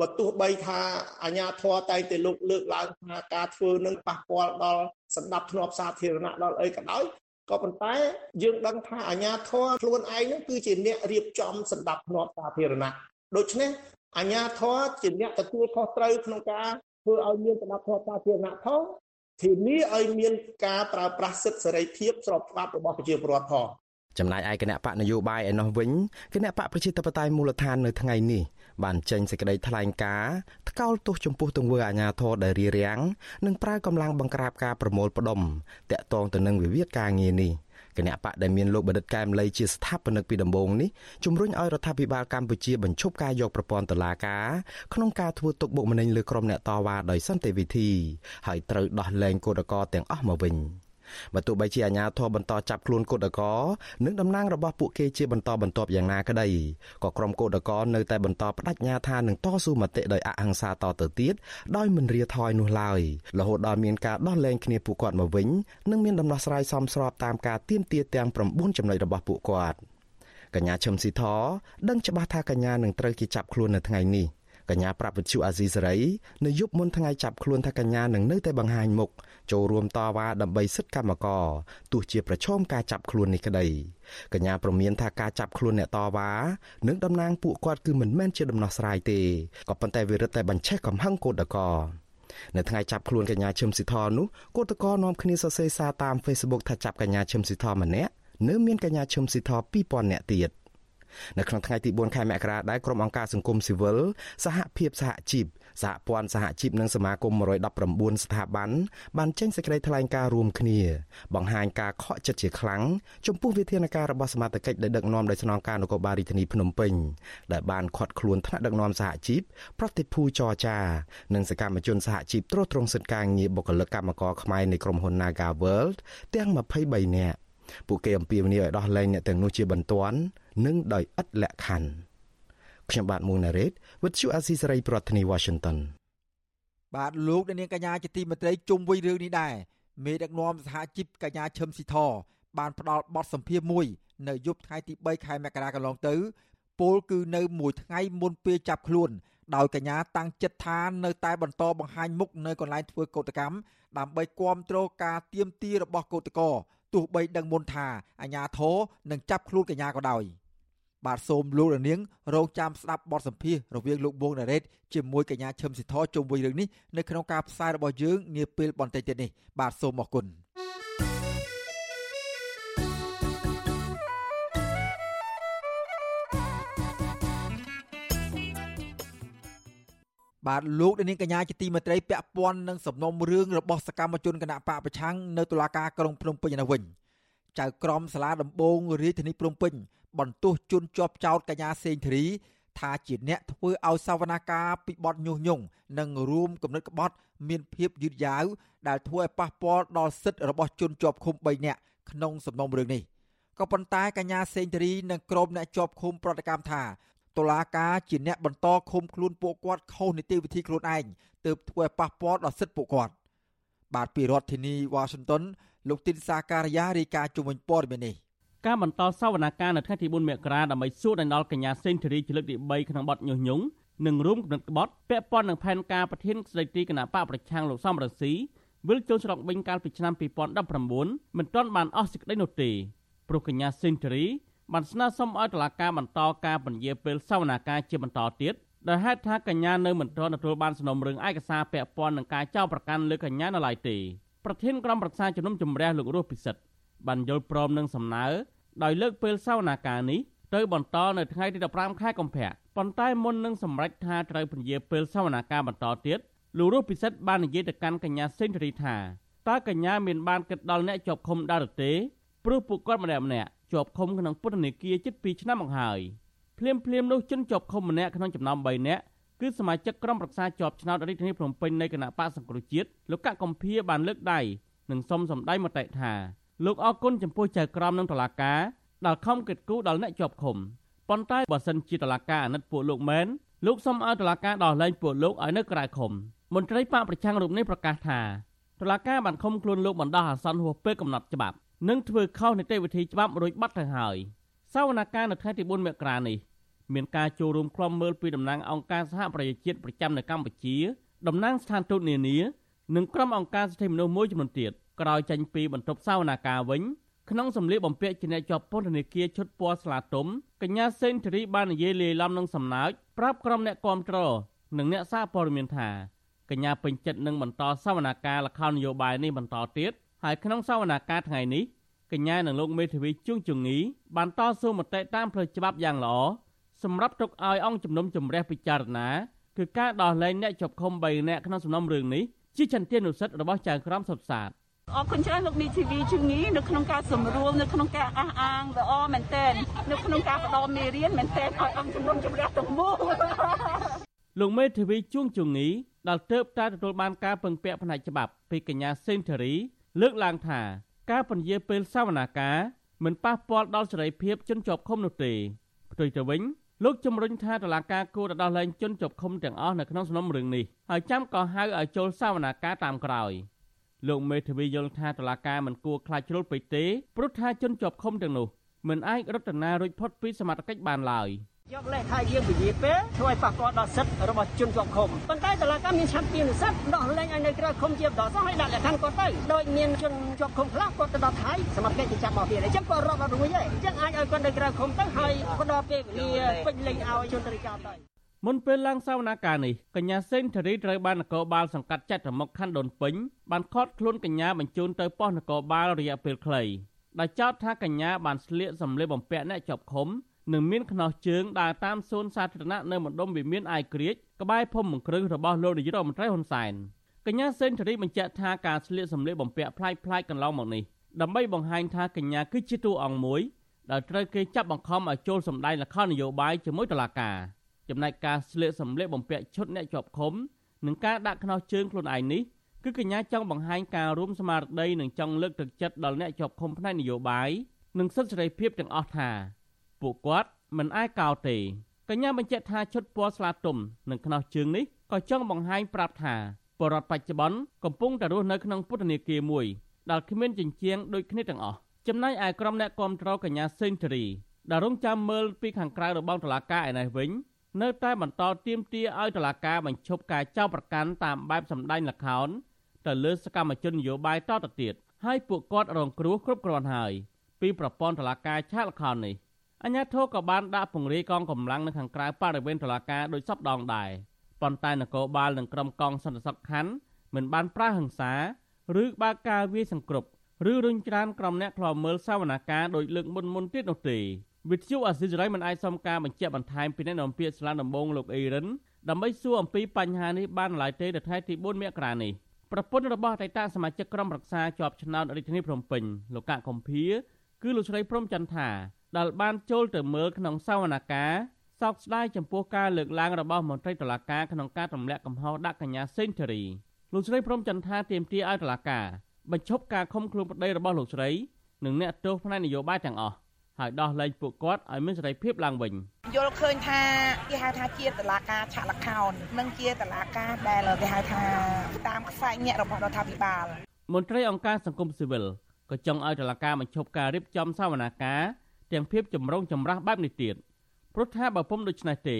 បើទោះបីថាអាញាធរតែងតែលើកលើកឡើងថាការធ្វើនឹងប៉ះពាល់ដល់សម្ដាប់ធ្នាប់សាធារណៈដល់អីក៏ដោយក៏ប៉ុន្តែយើងដឹងថាអាញាធរខ្លួនឯងនឹងគឺជាអ្នករៀបចំសម្ដាប់ធ្នាប់សាធារណៈដូច្នេះ អាជ្ញាធរជាអ្នកទទួលខុសត្រូវក្នុងការធ្វើឲ្យមានសណ្ដាប់ធ្នាប់សាធារណៈផងធានាឲ្យមានការប្រើប្រាស់សិទ្ធិសេរីភាពស្របច្បាប់របស់ប្រជាពលរដ្ឋផងចំណែកឯគណៈបកនយោបាយឯណោះវិញគណៈបកប្រជាធិបតេយ្យមូលដ្ឋាននៅថ្ងៃនេះបានចេញសេចក្តីថ្លែងការណ៍ថ្កោលទោសចំពោះទង្វើអាញាធរដែលរារាំងនិងប្រើកម្លាំងបង្ក្រាបការប្រមូលផ្ដុំតាក់ទងទៅនឹងវិវាទការងារនេះ។ គណៈបកដែលមានលោកបណ្ឌិតកែមលីជាស្ថាបនិកពីដំបូងនេះជំរុញឲ្យរដ្ឋាភិបាលកម្ពុជាបញ្ឈប់ការយកប្រព័ន្ធតុលាការក្នុងការធ្វើទុកបុកម្នេញលើក្រុមអ្នកតវ៉ាដោយសន្តិវិធី ហើយត្រូវដោះលែងគឧតកោទាំងអស់មកវិញ។ បើទោះបីជាអាជ្ញាធរបន្តចាប់ខ្លួនកូដកនិងតំណាងរបស់ពួកគេជាបន្តបន្ទាប់យ៉ាងណាក្តីក៏ក្រុមកូដកនៅតែបន្តបដិញ្ញាថានឹងតស៊ូមតិដោយអហិង្សាតទៅទៀតដោយមិនរាថយនោះឡើយរហូតដល់មានការដោះលែងគ្នាពួកគាត់មកវិញនិងមានដំណោះស្រាយសមស្របតាមការទៀមទាទាំង9ចំណុចរបស់ពួកគាត់កញ្ញាឈឹមស៊ីធដឹងច្បាស់ថាកញ្ញានឹងត្រូវគេចាប់ខ្លួននៅថ្ងៃនេះ កញ្ញាប្រាប់វិទ្យុអាស៊ីសេរីនៅយប់មុនថ្ងៃចាប់ខ្លួនថាកញ្ញានឹងនៅតែបង្ហាញមុខចូលរួមតវ៉ាដើម្បីសិទ្ធិកម្មករទោះជាប្រឈមការចាប់ខ្លួននេះក្តីកញ្ញាប្រមានថាការចាប់ខ្លួនអ្នកតវ៉ានិងតំណាងពួកគាត់គឺមិនមែនជាដំណោះស្រាយទេក៏ប៉ុន្តែវារឹតតែបញ្ឆេះកំហឹងកោតក្រនៅថ្ងៃចាប់ខ្លួនកញ្ញាឈឹមស៊ីធនោះគឧតកោនាំគ្នាសរសេរសារតាម Facebook ថាចាប់កញ្ញាឈឹមស៊ីធម្នាក់នៅមានកញ្ញាឈឹមស៊ីធ2000នាក់ទៀត នៅក្នុងថ្ងៃទី4ខែមករាដែរក្រុមអង្គការសង្គមស៊ីវិលសហភាពសហជីពសហព័ន្ធសហជីពនិងសមាគម119ស្ថាប័នបានចេញសេចក្តីថ្លែងការណ៍រួមគ្នា បង្ហាញការខកចិត្តជាខ្លាំងចំពោះវិធានការរបស់សមាជិកដែលដឹកនាំដោយស្នងការនគរបាលរាជធានីភ្នំពេញដែលបានខាត់ខ្លួនថ្នាក់ដឹកនាំសហជីពប្រតិភូចរចា និងសកម្មជនសហជីពត្រួតត្រងសិទ្ធិការងារបុគ្គលិកកម្មករខ្មែរនៃក្រុមហ៊ុន Naga World ទាំង23នាក់ ពួកគេអំពាវនាវឲ្យដោះលែងអ្នកទាំងនោះជាបន្ទាន់និងដោយឥតលក្ខខណ្ឌខ្ញុំបាទមុងណារ៉េត With you Azizi ប្រធានាទី Washington បាទលោកនាងកញ្ញាជាទីមេត្រីជុំវិញរឿងនេះដែរមេដឹកនាំសហជីពកញ្ញាឈឹមស៊ីធបានផ្ដល់បទសម្ភាសន៍មួយ នៅយប់ថ្ងៃទី3ខែមករាកន្លងទៅពលគឺនៅមួយថ្ងៃមុនពេលចាប់ខ្លួនដោយកញ្ញាតាំងចិត្តថានៅតែបន្តបង្ហាញមុខនៅកន្លែងធ្វើកោតកម្មដើម្បីគាំទ្រការទៀមទីរបស់កោតក្រ ទោះបីដឹងមុនថាអាញាធរនឹងចាប់ខ្លួនកញ្ញាក៏ដោយ។បាទសូមលោករនាងរងចាំស្ដាប់បទសម្ភាសន៍រវាងលោកបួងណារ៉េតជាមួយកញ្ញាឈឹមស៊ីធជុំវិញរឿងនេះនៅក្នុងការផ្សាយរបស់យើងនាពេលបន្តិចទៀតនេះបាទសូមអរគុណ បាទលោកនាងកញ្ញាជាទីមេត្រីពាក់ព័ន្ធនឹងសំណុំរឿងរបស់សកម្មជនគណៈបកប្រឆាំងនៅតុលាការក្រុងភ្នំពេញនៅវិញចៅក្រមសាលាដំបងរាជធានីភ្នំពេញបន្ទោសជន់ជាប់ចោតកញ្ញាសេងធារីថាជាអ្នកធ្វើឲ្យសវនាការពីបទញុះញង់និងរួមគំនិតក្បត់ មានភាពយឺតយ៉ាវដែលធ្វើឲ្យប៉ះពាល់ដល់សិទ្ធិរបស់ជនជាប់ឃុំ3នាក់ក្នុងសំណុំរឿងនេះក៏ប៉ុន្តែកញ្ញាសេងធារីនិងក្រុមអ្នកជាប់ឃុំប្រតិកម្មថា តុលាការជាអ្នកបន្តឃុំខ្លួនពួកគាត់ខុសនីតិវិធីខ្លួនឯងទើបធ្វើឲ្យប៉ះពាល់ដល់សិទ្ធិពួកគាត់បាទពីរដ្ឋធានី Washington លោកទីនសាការីយ៉ារាយការណ៍ជុំវិញព័ត៌មាននេះការបន្តសវនកម្មនៅថ្ងៃទី4មករាដើម្បីសួរដណ្ដលកញ្ញាសេងធារីជាលើកទី3ក្នុងបទញុះញង់និងរួមគំនិតក្បត់ពាក់ព័ន្ធនឹងផែនការប្រធានស្ដីទីគណៈបកប្រឆាំងលោកសំរងស៊ីវិលចូលស្រុកវិញកាលពីឆ្នាំ2019មិនទាន់បានអស់សេចក្តីនោះទេព្រោះកញ្ញាសេងធារី បានស្នើសុំឲ្យតុលាការបន្តការពន្យាពេលសវនាការជាបន្តទៀតដោយហេតុថាកញ្ញានៅមិនទាន់ទទួលបានសំណុំរឿងឯកសារពាក់ព័ន្ធនឹងការចោទប្រកាន់លើកញ្ញានៅឡើយទេប្រធានក្រុមប្រឹក្សាជំនុំជម្រះលោករស់ពិសិដ្ឋបានយល់ព្រមនឹងសំណើដោយលើកពេលសវនាការនេះទៅបន្តនៅថ្ងៃទី15ខែកុម្ភៈប៉ុន្តែមុននឹងសម្រេចថាត្រូវពន្យាពេលសវនាការបន្តទៀតលោករស់ពិសិដ្ឋបាននិយាយទៅកាន់កញ្ញាសេនធរីថាតើកញ្ញាមានបានគិតដល់អ្នកជាប់ឃុំដែរឬទេព្រោះពួកគាត់ម្នាក់ម្នាក់ ជាប់ឃុំក្នុងពន្ធនាគារជិត2ឆ្នាំមកហើយភ្លាមភ្លាមនោះជនជាប់ឃុំម្នាក់ក្នុងចំណោម3នាក់គឺសមាជិកក្រុមប្រឹក្សាជាប់ឆ្នោតរាជធានីភ្នំពេញនៃគណៈបកសង្គ្រោះជាតិលោកកកកំភៀបានលើកដៃនិងសុំសម្ដែងមតិថាលោកអរគុណចំពោះចៅក្រមនិងតុលាការដែលខំកិត្តគូដល់អ្នកជាប់ឃុំប៉ុន្តែបើសិនជាតុលាការអាណិតពួកលោកមែនលោកសុំឲ្យតុលាការដោះលែងពួកលោកឲ្យនៅក្រៅឃុំមន្ត្រីបកប្រឆាំងរូបនេះប្រកាសថាតុលាការបានឃុំខ្លួនលោកបណ្ដោះអាសន្នហួសពេលកំណត់ច្បាប់ និងធ្វើខុសនីតិវិធីច្បាប់រួចបាត់ទៅហើយសវនកម្មនៅថ្ងៃទី4មករានេះមានការចូលរួមក្លំមើលពីតំណាងអង្គការសហប្រជាជាតិប្រចាំនៅកម្ពុជាតំណាងស្ថានទូតនានានិងក្រុមអង្គការសិទ្ធិមនុស្សមួយចំនួនទៀតក្រោយចេញពីបន្ទប់សវនាការវិញក្នុងសម្លៀកបំពាក់ជាអ្នកជាប់ពន្ធនាគារឈុតពណ៌ស្លាទុំកញ្ញាសេនធរីបាននិយាយលាយឡំនឹងសំណើចប្រាប់ក្រុមអ្នកគាំទ្រនិងអ្នកសារព័ត៌មានថាកញ្ញាពេញចិត្តនឹងបន្តសវនាការលខោននយោបាយនេះបន្តទៀត ហើយក្នុងសវនាការថ្ងៃនេះកញ្ញានិងលោកមេធាវីជួងជងីបានតស៊ូមតិតាមផ្លូវច្បាប់យ៉ាងល្អសម្រាប់ទុកឲ្យអង្គជំនុំជម្រះពិចារណាគឺការដោះលែងអ្នកជាប់ឃុំ3នាក់ក្នុងសំណុំរឿងនេះជាចន្ទានុសិទ្ធិរបស់ចៅក្រមសុតសាទអរគុណច្រើនលោកមីធីវីជំងីនៅក្នុងការសម្រួលនៅក្នុងការអះអាងល្អមែនទែននៅក្នុងការផ្ដល់មេរៀនមែនទែនឲ្យអង្គជំនុំជម្រះទាំងមូលលោកមេធាវីជួងជងីដែលទៅតែទទួលបានការពឹងពាក់ផ្នែកច្បាប់ពីកញ្ញាសេនធរី លើកឡើងថាការពន្យាពេលសវនាការមិនប៉ះពាល់ដល់សេរីភាពជនជាប់ឃុំនោះទេផ្ទុយទៅវិញលោកជំរុញថាតុលាការគួរតែដោះលែងជនជាប់ឃុំទាំងអស់នៅក្នុងសំណុំរឿងនេះហើយចាំក៏ហៅឲ្យចូលសវនាការតាមក្រោយលោកមេធាវីយល់ថាតុលាការមិនគួរខ្លាចជ្រុលពេកទេព្រោះថាជនជាប់ឃុំទាំងនោះមិនអាចរត់ណារួចផុតពីសមត្ថកិច្ចបានឡើយ យកលេខថាយើងពជាពេលធ្វើឲ្យប៉ះពាល់ដល់សិទ្ធិរបស់ជនជាប់ឃុំប៉ុន្តែតុលាការមានឆន្ទៈនិស្សិតដោះលែងឲ្យនៅក្រៅឃុំជាបន្តសោះឲ្យដាក់លក្ខខណ្ឌគាត់ទៅដោយមានជនជាប់ឃុំខ្លះគាត់ទៅដល់ថៃសមត្ថកិច្ចចាប់មកទៀតអញ្ចឹងគាត់រាប់អត់រួចទេអញ្ចឹងអាចឲ្យគាត់នៅក្រៅឃុំទៅហើយផ្ដល់ពេលវេលាពេញលេញឲ្យជនតរិកាទៅមុនពេលឡើងសវនាការនេះកញ្ញាសេនធារីត្រូវបាននគរបាលសង្កាត់ចាត់រមុខខណ្ឌដូនពេញបានខត់ខ្លួនកញ្ញាបញ្ជូនទៅប៉ុស្តិ៍នគរបាលរយៈពេលខ្លីដែលចោទថាកញ្ញាបានស្លៀកសម្លៀកបំពាក់អ្នកជាប់ឃុំ និងមានខ្នោះជើងដើរតាមសួនសាធារណៈនៅម្ដុំវិមានអាយក្រិចក្បែរភូមិមង្គ្រឹះរបស់លោកនាយករដ្ឋមន្ត្រីហ៊ុនសែនកញ្ញាសេនធរីបញ្ជាក់ថាការស្លៀកសម្លៀកបំពាក់ប្លែកៗកន្លងមកនេះដើម្បីបង្ហាញថាកញ្ញាគឺជាតួអង្គមួយដែលត្រូវគេចាប់បង្ខំឲ្យចូលសម្ដែងល្ខោននយោបាយជាមួយតុលាការចំណែកការស្លៀកសម្លៀកបំពាក់ឈុតអ្នកជាប់ឃុំនិងការដាក់ខ្នោះជើងខ្លួនឯងនេះគឺកញ្ញាចង់បង្ហាញការរួមស្មារតីនិងចង់លើកទឹកចិត្តដល់អ្នកជាប់ឃុំផ្នែកនយោបាយនិងសិទ្ធិសេរីភាពទាំងអស់ថា ពួកគាត់មិនអាយកោតទេកញ្ញាបញ្ជាក់ថាឈុតពណ៌ស្លាទុំនិងខ្នោះជើងនេះក៏ចង់បង្ហាញប្រាប់ថាបរដ្ឋបច្ចុប្បន្នកំពុងតែរស់នៅក្នុងពុទ្ធនាគារមួយដែលគ្មានចិញ្ចៀងដូចគ្នាទាំងអស់ចំណែកឯក្រុមអ្នកគាំទ្រកញ្ញាសេងធារីដែលរងចាំមើលពីខាងក្រៅរបងតុលាការឯនេះវិញនៅតែបន្តទាមទារឲ្យតុលាការបញ្ឈប់ការចោទប្រកាន់តាមបែបសម្ដែងល្ខោនទៅលើសកម្មជននយោបាយតទៅទៀតហើយពួកគាត់រងគ្រោះគ្រប់គ្រាន់ហើយពីប្រព័ន្ធតុលាការឆាកល្ខោននេះ អញ្ញាធិក៏បានដាក់ពង្រាយកងកម្លាំងនៅខាងក្រៅបរិវេណតុលាការដោយសពដងដែរប៉ុន្តែនគរបាលនិងក្រុមកងសន្តិសុខខណ្ឌមិនបានប្រើហិង្សាឬបើកការវាយសង្គ្រប់ឬរុញច្រានក្រុមអ្នកខ្លោមើលសវនកម្មដោយលើកមុនមុនទៀតនោះទេវិទ្យុអាស៊ីសេរីមិនអាចសុំការបញ្ជាក់បន្ថែមពីអ្នកនាំពាក្យស្លានដំបងលោកអេរិនដើម្បីសួរអំពីបញ្ហានេះបានឡើយទេនៅថ្ងៃទី4មករានេះប្រពន្ធរបស់អតីតសមាជិកក្រុមប្រឹក្សាជាប់ឆ្នោតរាជធានីភ្នំពេញលោកកកកំភៀគឺលោកស្រីព្រំចន្ទថា ដែលបានចូលទៅមើលក្នុងសវនកម្មសោកស្ដាយចំពោះការលើកឡើងរបស់មន្ត្រីតុលាការក្នុងការទម្លាក់កំហុសដាក់កញ្ញាសេងធារីលោកស្រីព្រំចន្ទថាទាមទារឲ្យតុលាការបញ្ឈប់ការឃុំខ្លួនប្តីរបស់លោកស្រីនិងអ្នកទោសផ្នែកនយោបាយទាំងអស់ហើយដោះលែងពួកគាត់ឲ្យមានសេរីភាពឡើងវិញយល់ឃើញថាគេហៅថាជាតឡាការឆាក់លខោននិងជាតឡាការដែលគេហៅថាតាមខ្សែញាក់របស់រដ្ឋាភិបាលមន្ត្រីអង្គការសង្គមស៊ីវិលក៏ចង់ឲ្យតឡាការបញ្ឈប់ការរៀបចំសវនាការ ទាំងភាពចម្រូងចម្រាសបែបនេះទៀតព្រោះថាបើពុំដូច្នេះទេ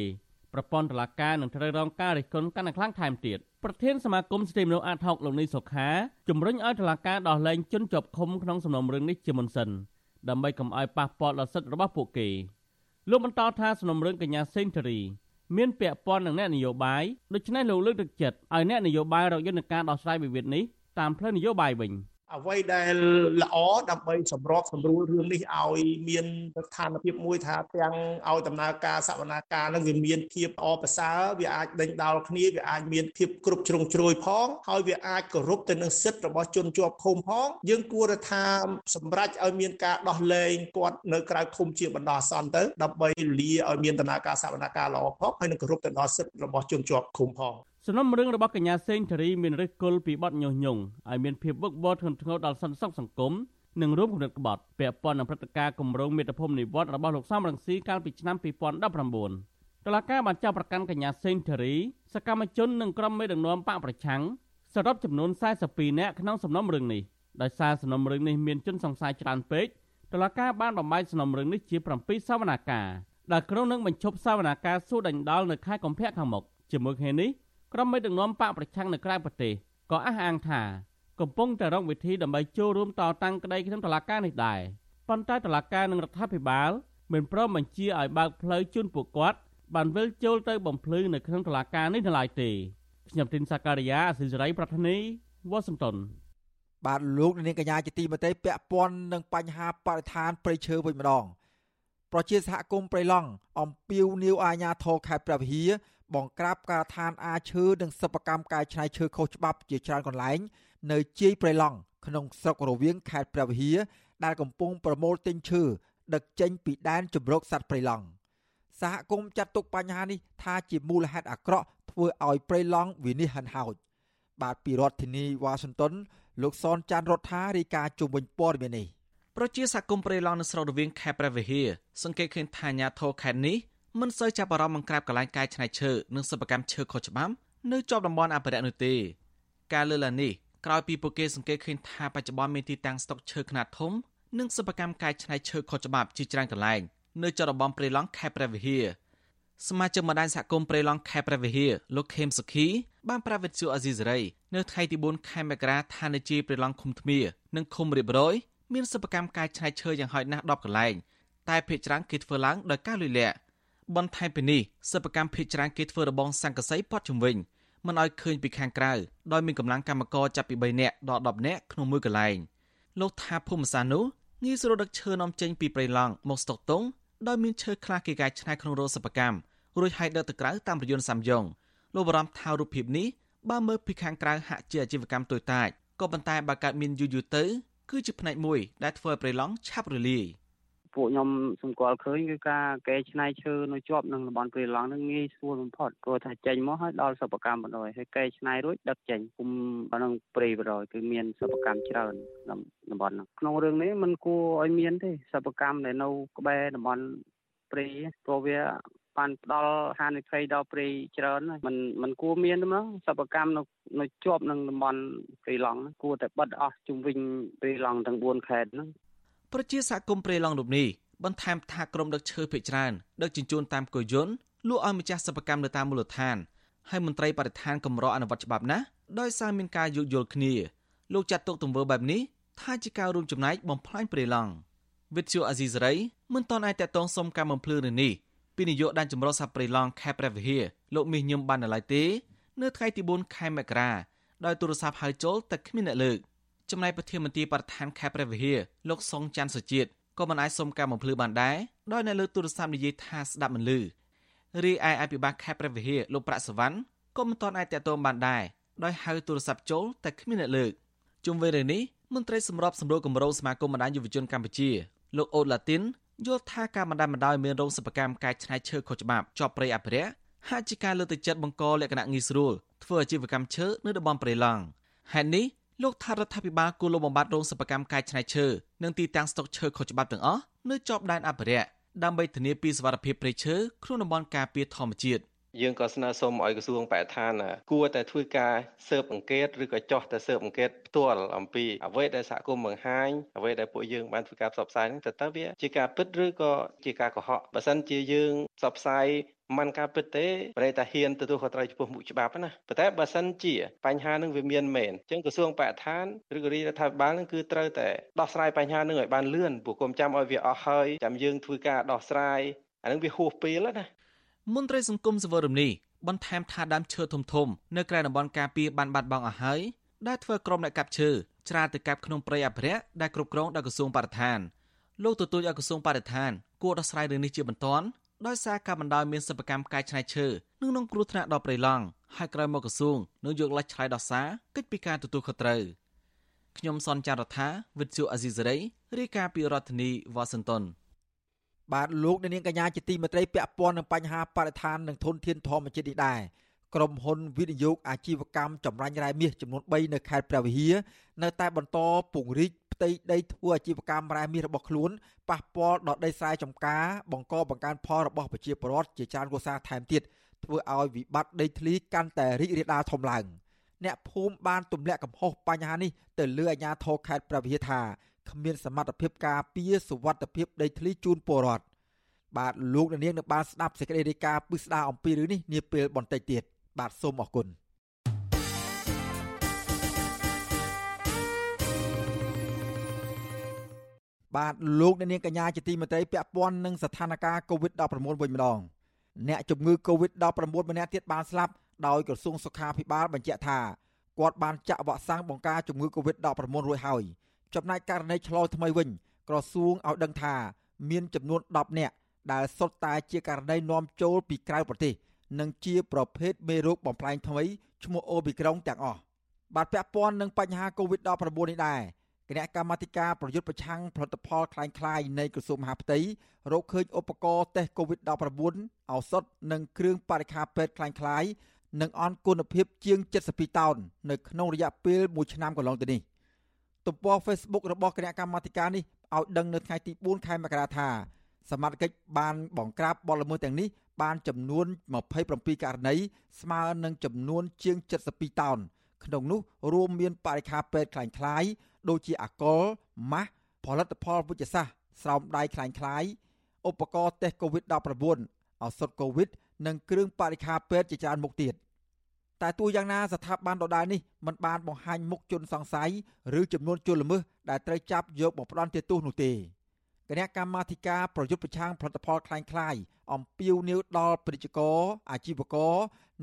ប្រព័ន្ធតុលាការនឹងត្រូវរងការរិះគន់កាន់តែខ្លាំងថែមទៀតប្រធានសមាគមសិទ្ធិមនុស្សអាតហុកលោកនីសុខាជំរុញឲ្យតុលាការដោះលែងជនជាប់ឃុំក្នុងសំណុំរឿងនេះជាមុនសិនដើម្បីកុំឲ្យប៉ះពាល់ដល់សិទ្ធិរបស់ពួកគេលោកបន្តថាសំណុំរឿងកញ្ញាសេងធារីមានពាក់ព័ន្ធនឹងអ្នកនយោបាយដូច្នេះលោកលើកទឹកចិត្តឲ្យអ្នកនយោបាយរកយន្តការដោះស្រាយវិវាទនេះតាមផ្លូវនយោបាយវិញ។ អ្វីដែលល្អដើម្បីសម្របសម្រួលរឿងនេះឲ្យមានស្ថានភាពមួយថាទាំងឲ្យដំណើរការសវនាការនឹងវាមានភាពអប្រសើរវាអាចដេញដោលគ្នាវាអាចមានភាពគ្រប់ជ្រុងជ្រោយផងហើយវាអាចគោរពទៅនឹងសិទ្ធិរបស់ជនជាប់ឃុំផងយើងគួរថាសម្រេចឲ្យមានការដោះលែងគាត់នៅក្រៅឃុំជាបណ្ដោះអាសន្នទៅដើម្បីលាឲ្យមានដំណើរការសវនាការល្អផងហើយនឹងគោរពទៅដល់សិទ្ធិរបស់ជនជាប់ឃុំផង សំណុំរឿងរបស់កញ្ញាសេងធារីមានឫសគល់ពីបទញុះញង់ឲ្យមានភាពវឹកវរធ្ងន់ធ្ងរដល់សន្តិសុខសង្គមនិងរួមគំនិតក្បត់ពាក់ព័ន្ធនឹងព្រឹត្តិការណ៍គម្រោងមេត្តាភូមិនិវត្តរបស់លោកសំរងស៊ីកាលពីឆ្នាំ2019តឡាការបានចាប់ប្រកាន់កញ្ញាសេងធារីសកម្មជននិងក្រុមមេដឹកនាំបកប្រឆាំងសរុបចំនួន42នាក់ក្នុងសំណុំរឿងនេះដោយសារសំណុំរឿងនេះមានជនសង្ស័យច្រើនពេកតឡាការបានបំបែកសំណុំរឿងនេះជា7សវនាការដែលក្រុងនឹងបញ្ឈប់សវនាការសួរដេញដោលនៅខែកុម្ភៈខាងមុខជាមួយគ្នានេះ ក្រុមមេដឹកនាំបកប្រឆាំងនៅក្រៅប្រទេសក៏អះអាងថាកំពុងតែរកវិធីដើម្បីចូលរួមតតាំងក្តីក្នុងតុលាការនេះដែរប៉ុន្តែតុលាការនិងរដ្ឋាភិបាលមិនព្រមបញ្ជាឲ្យបើកផ្លូវជូនពួកគាត់បានវិលចូលទៅបំភ្លឺនៅក្នុងតុលាការនេះនៅឡើយទេខ្ញុំទីនសាការីយ៉ាអសិលសេរីប្រធានីវ៉ាស៊ីនតោនបាទលោកនាងកញ្ញាជាទីមេត្រីពាក់ព័ន្ធនឹងបញ្ហាបរិស្ថានព្រៃឈើវិញម្ដង ប្រជាសហគមន៍ព្រៃឡង់អំពាវនាវអាជ្ញាធរខេត្តព្រះវិហារ បង្ក្រាបការដ្ឋានអាឈើនិងសិប្បកម្មកែច្នៃឈើខុសច្បាប់ជាច្រើនកន្លែង នៅជាយព្រៃឡង់ក្នុងស្រុករវៀងខេត្តព្រះវិហារដែលកំពុងប្រមូលទិញឈើដឹកចេញពីដែនជំរកសត្វព្រៃឡង់សហគមន៍ចាត់ទុកបញ្ហានេះថាជាមូលហេតុអាក្រក់ធ្វើឲ្យព្រៃឡង់វិនិច្ឆ័យហិនហោចបាទពីរដ្ឋធានីវ៉ាស៊ីនតោនលោកសនចាន់រដ្ឋារាយការណ៍ជុំវិញព័ត៌មាននេះប្រជាសហគមន៍ព្រៃឡង់នៅស្រុករវៀងខេត្តព្រះវិហារសង្កេតឃើញថាអាញាធរខេត្តនេះ មិនសូវចាប់អារម្មណ៍បង្ក្រាបកន្លែងកាយឆ្នៃឈើនិងសិប្បកម្មឈើខុសច្បាប់នៅជាប់តំបន់អភិរក្សនោះទេការលើកឡើងនេះក្រោយពីពួកគេសង្កេតឃើញថាបច្ចុប្បន្នមានទីតាំងស្តុកឈើខ្នាតធំនិងសិប្បកម្មកាយឆ្នៃឈើខុសច្បាប់ជាច្រើនកន្លែងនៅជាប់តំបន់ព្រៃឡង់ខេត្តព្រះវិហារសមាជិកម្ដាយសហគមន៍ព្រៃឡង់ខេត្តព្រះវិហារលោកខេមសុខីបានប្រាវិទ្យាអាស៊ីសេរីនៅថ្ងៃទី4ខែមករាថានៅជាព្រៃឡង់ឃុំធ្មៀនិងឃុំរៀបរយមានសិប្បកម្មកាយឆ្នៃឈើយ៉ាងហោចណាស់10កន្លែងតែភ្នាក់ច្រើនគេធ្វើឡើងដោយការលុយលាក់ បន្ថែមពីនេះសិប្បកម្មភេកច្រើនគេធ្វើរបងសង្កសីព័ទ្ធជំវិញមិនឲ្យឃើញពីខាងក្រៅដោយមានកម្លាំងកម្មករចាប់ពី3នាក់ដល់10នាក់ក្នុងមួយកន្លែងលោកថាភូមិសាស្ត្រនោះងាយស្រួលដឹកឈើនាំចេញពីព្រៃឡង់មកស្តុកតុងដោយមានឈើខ្លះគេកែច្នៃក្នុងរោងសិប្បកម្មរួចហែកដឹកទៅក្រៅតាមរយន្តសាំយ៉ុងលោកបារម្ភថារូបភាពនេះបើមើលពីខាងក្រៅហាក់ជាអាជីវកម្មតូចតាចក៏ប៉ុន្តែបើកើតមានយូរយូរទៅគឺជាផ្នែកមួយដែលធ្វើឲ្យព្រៃឡង់ឆាប់រលាយ ពួកខ្ញុំសម្គាល់ឃើញគឺការកែច្នៃឈើនៅជាប់នឹងតំបន់ព្រៃឡង់នឹងងាយស្រួលបំផុតព្រោះថាចេញមកហើយដល់សិប្បកម្មបណ្ដោយហើយកែច្នៃរួចដឹកចេញគុំក្នុងព្រៃបណ្ដោយគឺមានសិប្បកម្មច្រើនតំបន់នោះក្នុងរឿងនេះมันគួរឲ្យមានទេសិប្បកម្មដែលនៅក្បែរតំបន់ព្រៃព្រោះវាបានផ្ដល់ហានិភ័យដល់ព្រៃច្រើនមិនមិនគួរមានទេមកសពកម្មនៅនៅជាប់នឹងតំបន់ព្រៃឡង់គួរតែបិទអស់ជុំវិញព្រៃឡង់ទាំង4ខេត្តហ្នឹង ប្រជាសហគមន៍ព្រៃឡង់រូបនេះបន្ថែមថាក្រុមដឹកឈើភ ieck ច្រើនដឹកជញ្ជូនតាមកុយន្តលក់ឲ្យម្ចាស់សិប្បកម្មនៅតាមមូលដ្ឋានហើយមន្ត្រីបរិស្ថានកម្រអនុវត្តច្បាប់ណាស់ដោយសារមានការយោគយល់គ្នាលោកចាត់ទុកទង្វើបែបនេះថាជាការរួមចំណែកបំផ្លាញព្រៃឡង់វិទ្យុអាស៊ីសេរីមិនទាន់អាចតតងសុំការបំភ្លឺរឿងនេះពីនាយកដែនចម្រុះសាព្រៃឡង់ខេត្តព្រះវិហារលោកមាសញឹមបាននៅឡើយទេ នៅថ្ងៃទី4ខែមករាដោយទូរស័ព្ទហៅចូលតែគ្មានអ្នកលើក ចំណែកប្រធានមន្ត្រីបរិស្ថានខេត្តព្រះវិហារលោកសុងច័ន្ទសុជាតិក៏មិនអាចសុំការបំភ្លឺបានដែរដោយនៅលើទូរស័ព្ទនិយាយថាស្ដាប់មិនឮរីឯអភិបាលខេត្តព្រះវិហារលោកប្រាក់សវណ្ណក៏មិនទាន់អាចតាក់ទងបានដែរដោយហៅទូរស័ព្ទចូលតែគ្មានអ្នកលើកជុំវិញរឿងនេះមន្ត្រីសម្របសម្រួលគម្រោងសមាគមបណ្ដាញយុវជនកម្ពុជាលោកអូតឡាទីនយល់ថាការបណ្ដាបណ្ដោយមានរោងសិប្បកម្មកែច្នៃឈើខុសច្បាប់ជាប់ព្រៃអភិរក្សហាក់ជាការលើកទឹកចិត្តបង្កលក្ខណៈងាយស្រួលធ្វើអាជីវកម្មឈើនៅតំបន់ព្រៃឡង់ហេតុនេះ លោកថារដ្ឋាភិបាលគួរលុបបំបាត់រោងសិប្បកម្មកែច្នៃឈើនិងទីតាំងស្តុកឈើខុសច្បាប់ទាំងអស់នៅជាប់ដែនអភិរក្សដើម្បីធានាពីសវត្ថិភាពព្រៃឈើក្នុងតំបន់ការពារធម្មជាតិ យើងក៏ស្នើសុំឲ្យក្រសួងបរិស្ថានគួរតែធ្វើការស៊ើបអង្កេតឬក៏ចោះតែស៊ើបអង្កេតផ្ទាល់អំពីអ្វីដែលសហគមន៍បង្ហាញអ្វីដែលពួកយើងបានធ្វើការផ្សព្វផ្សាយហ្នឹងតើតើវាជាការពិតឬក៏ជាការកុហកបើសិនជាយើងផ្សព្វផ្សាយมันការពិតទេប្រែតែហ៊ានទទួលខុសត្រូវចំពោះមុខច្បាប់ណាប៉ុន្តែបើសិនជាបញ្ហានឹងវាមានមែនអញ្ចឹងក្រសួងបរិស្ថានឬក៏រាជរដ្ឋាភិបាលនឹងគឺត្រូវតែដោះស្រាយបញ្ហានឹងឲ្យបានលឿនព្រោះគុំចាំឲ្យវាអស់ហើយចាំយើងធ្វើការដោះស្រាយអានឹងវាហួសពេលណា មន្ត្រីសង្គមសវរមនេះបន្ថែមថាដើមឈើធំធំនៅក្រៅតំបន់ការពារបានបាត់បង់អស់ហើយដែលធ្វើក្រុមអ្នកកាប់ឈើច្រាទៅកាប់ក្នុងព្រៃអភិរក្សដែលគ្រប់គ្រងដោយក្រសួងបរិស្ថានលោកទទូចឲ្យក្រសួងបរិស្ថានគួរដោះស្រាយរឿងនេះជាបន្ទាន់ដោយសារការបណ្ដោយមានសិប្បកម្មកែច្នៃឈើនិងនឹងគ្រោះថ្នាក់ដល់ព្រៃឡង់ហើយក្រោយមកក្រសួងនឹងយកលេចឆ្លើយដោះសារកិច្ចពីការទទួលខុសត្រូវខ្ញុំសនចាររថាវិទ្យុអាស៊ីសេរីរាយការណ៍ពីរដ្ឋធានីវ៉ាស៊ីនតោន បាទលោកនាងកញ្ញាជាទីមេត្រីពាក់ព័ន្ធនឹងបញ្ហាបរិស្ថាននិងធនធានធម្មជាតិនេះដែរក្រុមហ៊ុនវិនិយោគអាជីវកម្មចម្រាញ់រ៉ែមាសចំនួន3នៅខេត្តព្រះវិហារនៅតែបន្តពង្រីកផ្ទៃដីធ្វើអាជីវកម្មរ៉ែមាសរបស់ខ្លួនប៉ះពាល់ដល់ដីស្រែចម្ការបង្កបង្កើនផលរបស់ប្រជាពលរដ្ឋជាច្រើនកុសាថែមទៀតធ្វើឲ្យវិបត្តិដីធ្លីកាន់តែរីករាលដាលធំឡើងអ្នកភូមិបានទម្លាក់កំហុសបញ្ហានេះទៅលើអាជ្ញាធរខេត្តព្រះវិហារថា គ្មានសមត្ថភាពការពារសុវត្ថិភាពដីធ្លីជូនពលរដ្ឋបាទលោកនាងនឹងបានស្ដាប់សេចក្តីរាយការណ៍ពិស្ដារអំពីរឿងនេះនាពេលបន្តិចទៀតបាទសូមអរគុណបាទលោកអ្នកនាងកញ្ញាជាទីមេត្រីពាក់ព័ន្ធនឹងស្ថានភាព COVID-19 វិញម្ដងអ្នកជំងឺ COVID-19 ម្នាក់ទៀតបានស្លាប់ដោយក្រសួងសុខាភិបាលបញ្ជាក់ថាគាត់បានចាក់វ៉ាក់សាំងបង្ការជំងឺ COVID-19 រួចហើយ ចំណែកករណីឆ្លងថ្មីវិញក្រសួងឲ្យដឹងថាមានចំនួន10នាក់ដែលសុទ្ធតែជាករណីនាំចូលពីក្រៅប្រទេសនិងជាប្រភេទមេរោគបំផ្លែងថ្មីឈ្មោះអូមីក្រុងទាំងអស់បាទពាក់ព័ន្ធនឹងបញ្ហា COVID-19 នេះដែរគណៈកម្មាធិការប្រយុទ្ធប្រឆាំងផលិតផលคล้ายៗនៃក្រសួងមហាផ្ទៃរកឃើញឧបករណ៍តេស្ត COVID-19 ឱសថនិងគ្រឿងបរិក្ខារពេទ្យคล้ายៗនិងអន់គុណភាពជាង72តោននៅក្នុងរយៈពេល1ឆ្នាំកន្លងទៅនេះ ទំព័រ Facebook របស់គណៈកម្មាធិការនេះឲ្យដឹងនៅថ្ងៃទី4ខែមករាថាសមត្ថកិច្ចបានបង្ក្រាបបទល្មើសទាំងនេះបានចំនួន27ករណីស្មើនឹងចំនួនជាង72តោនក្នុងនោះរួមមានបរិខាពេទ្យคล้ายៗដូចជាអាកុលម៉ាស់ផលិតផលវិជ្ជសាស្ត្រស្រោមដៃคล้ายៗឧបករណ៍តេស្ត COVID-19 ឱសថ COVID និងគ្រឿងបរិខាពេទ្យជាច្រើនមុខទៀត តែទោះយ៉ាងណាស្ថាប័នដដែលនេះមិនបានបង្ហាញមុខជនសង្ស័យឬចំនួនជនល្មើសដែលត្រូវចាប់យកមកផ្ដន់ទោសនោះទេគណៈកម្មាធិការប្រយុទ្ធប្រឆាំងផលិតផលคล้ายៗអំពាវនាវដល់ពាណិជ្ជករអាជីវករ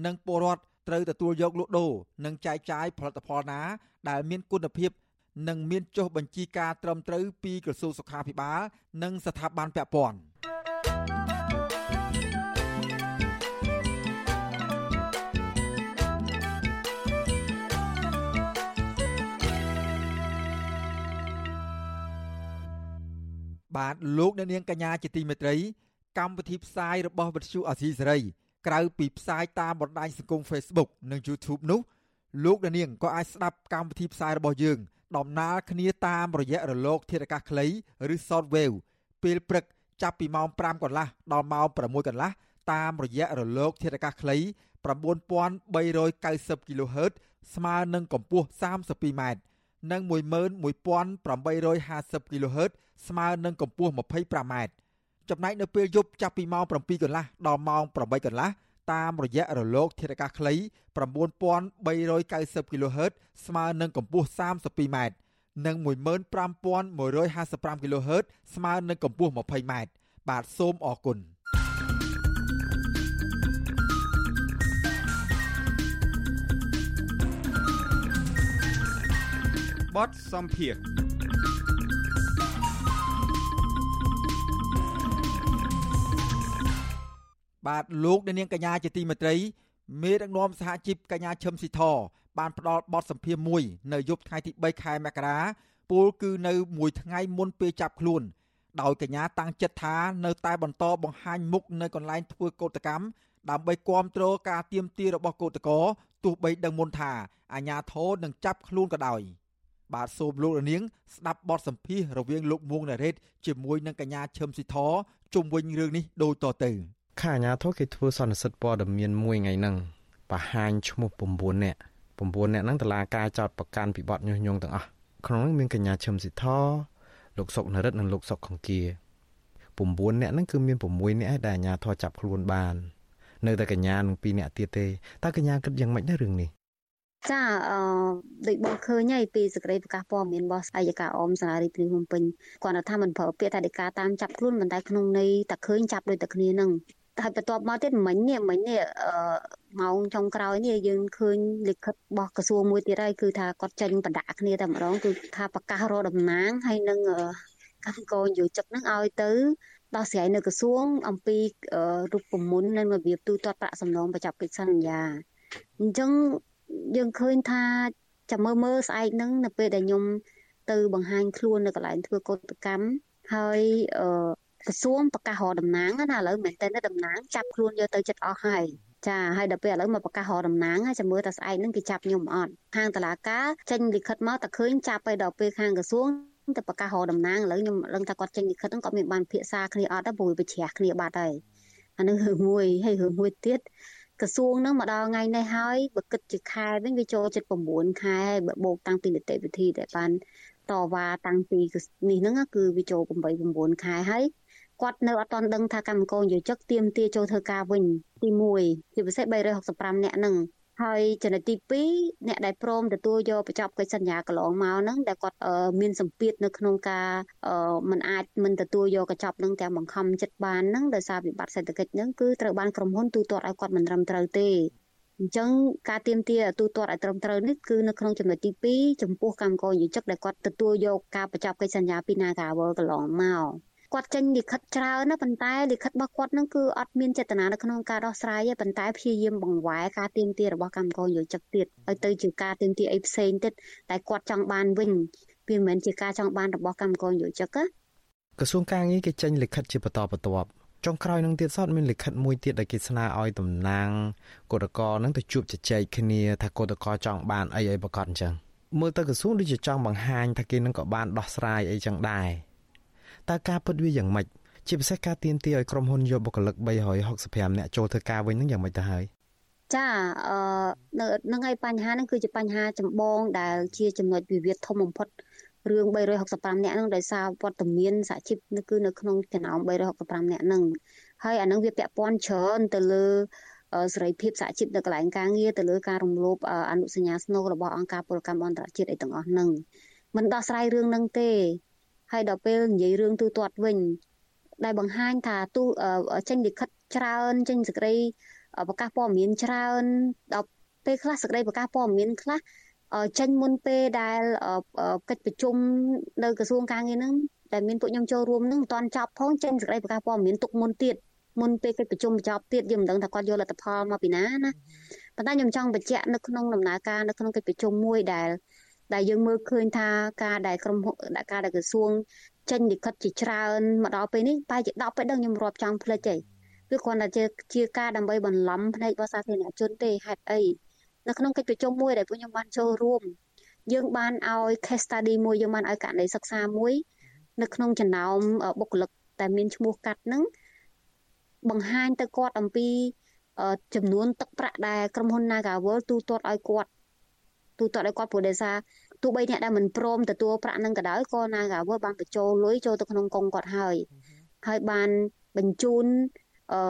និងពលរដ្ឋត្រូវទទួលយកលក់ដូរនិងចែកចាយផលិតផលណាដែលមានគុណភាព និងមានចុះបញ្ជីការត្រឹមត្រូវពីក្រសួងសុខាភិបាលនិងស្ថាប័នពាក់ព័ន្ធ បាទលោកអ្នកនាងកញ្ញាជាទីមេត្រី កម្មវិធីផ្សាយរបស់វិទ្យុអាស៊ីសេរីក្រៅពីផ្សាយតាមបណ្ដាញសង្គម Facebook និង YouTube នោះលោកអ្នកនាងក៏អាចស្ដាប់កម្មវិធីផ្សាយរបស់យើង ដំណើរគ្នាតាមរយៈរលក ធាតុអាកាសខ្លីឬ Shortwave ពេលព្រឹកចាប់ពីម៉ោង5កន្លះដល់ម៉ោង6កន្លះតាមរយៈរលក ធាតុអាកាសខ្លី9390 kHz ស្មើនឹងកម្ពស់ 32m និង11850 kHz ស្មើនឹងកម្ពស់ 25m ចំណែកនៅពេលយប់ចាប់ពីម៉ោង7កន្លះដល់ម៉ោង8កន្លះតាមរយៈរលកធាតុអាកាសខ្លី9390 kHz ស្មើនឹងកម្ពស់ 32m និង15155 kHz ស្មើនឹងកម្ពស់ 20m បាទសូមអរគុណបទសំភារ បាទលោកអ្នកនាងកញ្ញាជាទីមេត្រីមេដឹកនាំសហជីពកញ្ញាឈឹមស៊ីធបានផ្ដល់បទសម្ភាសន៍មួយនៅយប់ថ្ងៃទី3ខែមករាពលគឺនៅមួយថ្ងៃមុនពេលចាប់ខ្លួនដោយកញ្ញាតាំងចិត្តថានៅតែបន្តបង្ហាញមុខនៅកន្លែងធ្វើកោតកម្មដើម្បីគ្រប់គ្រងការទៀមទារបស់កោតក្រទោះបីដឹងមុនថាអាញាធរនឹងចាប់ខ្លួនក៏ដោយបាទសូមលោករនាងស្ដាប់បទសម្ភាសន៍រវាងលោកមួងណារ៉េតជាមួយនឹងកញ្ញាឈឹមស៊ីធជុំវិញរឿងនេះដូចតទៅ ខាអាញាធរគេធ្វើសន្និសិទព័ត៌មានមួយថ្ងៃហ្នឹងបង្ហាញឈ្មោះ9នាក់9នាក់ហ្នឹងតឡាការចោតប្រកាន់ពីបទញុះញង់ទាំងអស់ក្នុងនោះមានកញ្ញាឈឹមស៊ីធលោកសុកនរិទ្ធនិងលោកសុកខង្គៀ9នាក់ហ្នឹងគឺមាន6នាក់ឯដែលអាញាធរចាប់ខ្លួនបាន នៅតែកញ្ញានឹង2នាក់ទៀតទេតើកញ្ញាគិតយ៉ាងម៉េចដែររឿងនេះចាអឺដូចបងឃើញហើយពីសេចក្តីប្រកាសព័ត៌មានរបស់អัยការអមសាលារាជធានីភ្នំពេញគាត់ថាមិនប្រើពាក្យថាដីកាតាមចាប់ខ្លួនមិនតែក្នុងន័យតែឃើញចាប់ដូចតែគ្នានឹង ហើយបន្ទាប់មកទៀតមិញនេះមិញនេះអឺម៉ោងចុងក្រោយនេះយើងឃើញលិខិតរបស់ក្រសួងមួយទៀតហើយគឺថាគាត់ចេញបដាក់គ្នាតែម្ដងគឺថាប្រកាសរតំណាងហើយនឹងកម្មករនយោជិកនឹងឲ្យទៅដោះស្រាយនៅក្រសួង អំពីរូបមន្តនិងរបៀបទូទាត់ប្រាក់សំណងបញ្ចប់កិច្ចសន្យាអញ្ចឹងយើងឃើញថាចាំមើលមើលស្អែកហ្នឹងនៅពេលដែលខ្ញុំទៅបង្ហាញខ្លួននៅកន្លែងធ្វើកោតកម្មហើយអឺ ក្រសួងប្រកាសរតំណាងណាឥឡូវមែនតើតំណាងចាប់ខ្លួនយកទៅចិត្តអស់ហើយចាហើយដល់ពេលឥឡូវមកប្រកាសរតំណាងចាំមើលតើស្អែកហ្នឹងគេចាប់ខ្ញុំអត់ខាងតឡាការចេញលិខិតមកតែឃើញចាប់ទៅដល់ពេលខាងក្រសួងទៅប្រកាសរតំណាងឥឡូវខ្ញុំដឹងថាគាត់ចេញលិខិតហ្នឹងគាត់មានបានភាសាគ្នាអត់ទេព្រោះវាជ្រះគ្នាបាត់ហើយអានឹងរឿងមួយហើយរឿងមួយទៀតក្រសួងហ្នឹងមកដល់ថ្ងៃនេះហើយបើគិតជាខែវិញវាចូលចិត្ត9ខែបើបូកតាំងពីនីតិវិធីដែលបានតវ៉ាតាំងពីនេះហ្នឹងគឺវាចូល8 9ខែហើយ គាត់នៅអត់ទាន់ដឹងថាកម្មករយោជិកទៀមទាចូលធ្វើការវិញទី1ជាពិសេស365នាក់ហ្នឹងហើយចំណុចទី2អ្នកដែលព្រមទទួលយកបញ្ចប់កិច្ចសន្យាកន្លងមកហ្នឹងដែលគាត់មានសម្ពាធនៅក្នុងការមិនអាចមិនទទួលយកកញ្ចប់ហ្នឹងទាំងបង្ខំចិត្តបានហ្នឹងដោយសារវិបត្តិសេដ្ឋកិច្ចហ្នឹងគឺត្រូវបានក្រុមហ៊ុនទូទាត់ឲ្យគាត់មិនត្រឹមត្រូវទេអញ្ចឹងការទៀមទាទូទាត់ឲ្យត្រឹមត្រូវនេះគឺនៅក្នុងចំណុចទី2ចំពោះកម្មករយោជិកដែលគាត់ទទួលយកការបញ្ចប់កិច្ចសន្យាពី Nagawal កន្លងមក គាត់ចេញលិខិតច្រើនណាប៉ុន្តែលិខិតរបស់គាត់នឹងគឺអត់មានចេតនានៅក្នុងការដោះស្រាយទេប៉ុន្តែព្យាយាមបង្វែរការទៀមទារបស់កម្មករយោជិកទៀតឲ្យទៅជាការទៀមទាអីផ្សេងទៀតតែគាត់ចង់បានវិញវាមិនមែនជាការចង់បានរបស់កម្មករយោជិកណាក្រសួងការងារគេចេញលិខិតជាបន្តបន្ទាប់ចុងក្រោយនឹងទៀតសតមានលិខិតមួយទៀតដែលគេស្នើឲ្យតំណាងកោតកោនឹងទៅជួបជជែកគ្នាថាកោតកោចង់បានអីអីប្រកាសអញ្ចឹងមើលទៅក្រសួងដូចជាចង់បង្ហាញថាគេនឹងក៏បានដោះស្រាយអីចឹងដែរ តើការពិតវាយ៉ាងម៉េចជាពិសេសការទៀមទាឲ្យក្រុមហ៊ុនយកបុគ្គលិក365នាក់ចូលធ្វើការវិញនឹងយ៉ាងម៉េចទៅហើយចាអឺនៅនឹងឯបញ្ហាហ្នឹងគឺជាបញ្ហាចម្បងដែលជាចំណុចវិវាទធំបំផុតរឿង365នាក់ហ្នឹងដោយសារវត្តមានសហជីពគឺនៅក្នុងចំណោម365នាក់ហ្នឹងហើយអានឹងវាពាក់ព័ន្ធច្រើនទៅលើសេរីភាពសហជីពនៅកន្លែងការងារទៅលើការរំលោភអនុសញ្ញាស្នូលរបស់អង្គការពលកម្មអន្តរជាតិអីទាំងអស់ហ្នឹងមិនដោះស្រាយរឿងហ្នឹងទេ ហើយដល់ពេលនិយាយរឿងទូទាត់វិញ ដែលបង្ហាញថាទូចេញលិខិតច្រើនចេញសេចក្តីប្រកាសព័ត៌មានច្រើនដល់ពេលខ្លះសេចក្តីប្រកាសព័ត៌មានខ្លះចេញមុនពេលដែលកិច្ចប្រជុំនៅក្រសួងការងារហ្នឹងដែលមានពួកខ្ញុំចូលរួមហ្នឹងមិនទាន់ចប់ផងចេញសេចក្តីប្រកាសព័ត៌មានទុកមុនទៀតមុនពេលកិច្ចប្រជុំបញ្ចប់ទៀតយើងមិនដឹងថាគាត់យកលទ្ធផលមកពីណាណាប៉ុន្តែខ្ញុំចង់បញ្ជាក់នៅក្នុងដំណើរការនៅក្នុងកិច្ចប្រជុំមួយដែល ដែលយើងមើលឃើញថាការដែលក្រុមការដែលក្រសួងចេញលិខិតជាច្រើនមកដល់ពេលនេះបែរជា10ពេលដឹងខ្ញុំរាប់ចង់ផ្លេចទេវាគ្រាន់តែជាជាការដើម្បីបន្លំភ្នែករបស់សាធារណជនទេហេតុអីនៅក្នុងកិច្ចប្រជុំមួយដែលពួកខ្ញុំបានចូលរួមយើងបានឲ្យ case study មួយយើងបានឲ្យករណីសិក្សាមួយ នៅក្នុងចំណោមបុគ្គលិកដែលមានឈ្មោះកាត់ហ្នឹងបង្ហាញទៅគាត់អំពីចំនួនទឹកប្រាក់ដែលក្រុមហ៊ុន Nagawal ទូទាត់ឲ្យគាត់ ទូទាត់ឲ្យគាត់ព្រោះដោយសារទោះបីអ្នកដែលមិនព្រមទទួលប្រាក់នឹងក៏ដោយក៏ Nagawal បានបញ្ចូលលុយចូលទៅក្នុងកុងគាត់ហើយហើយបានបញ្ជូនអឺ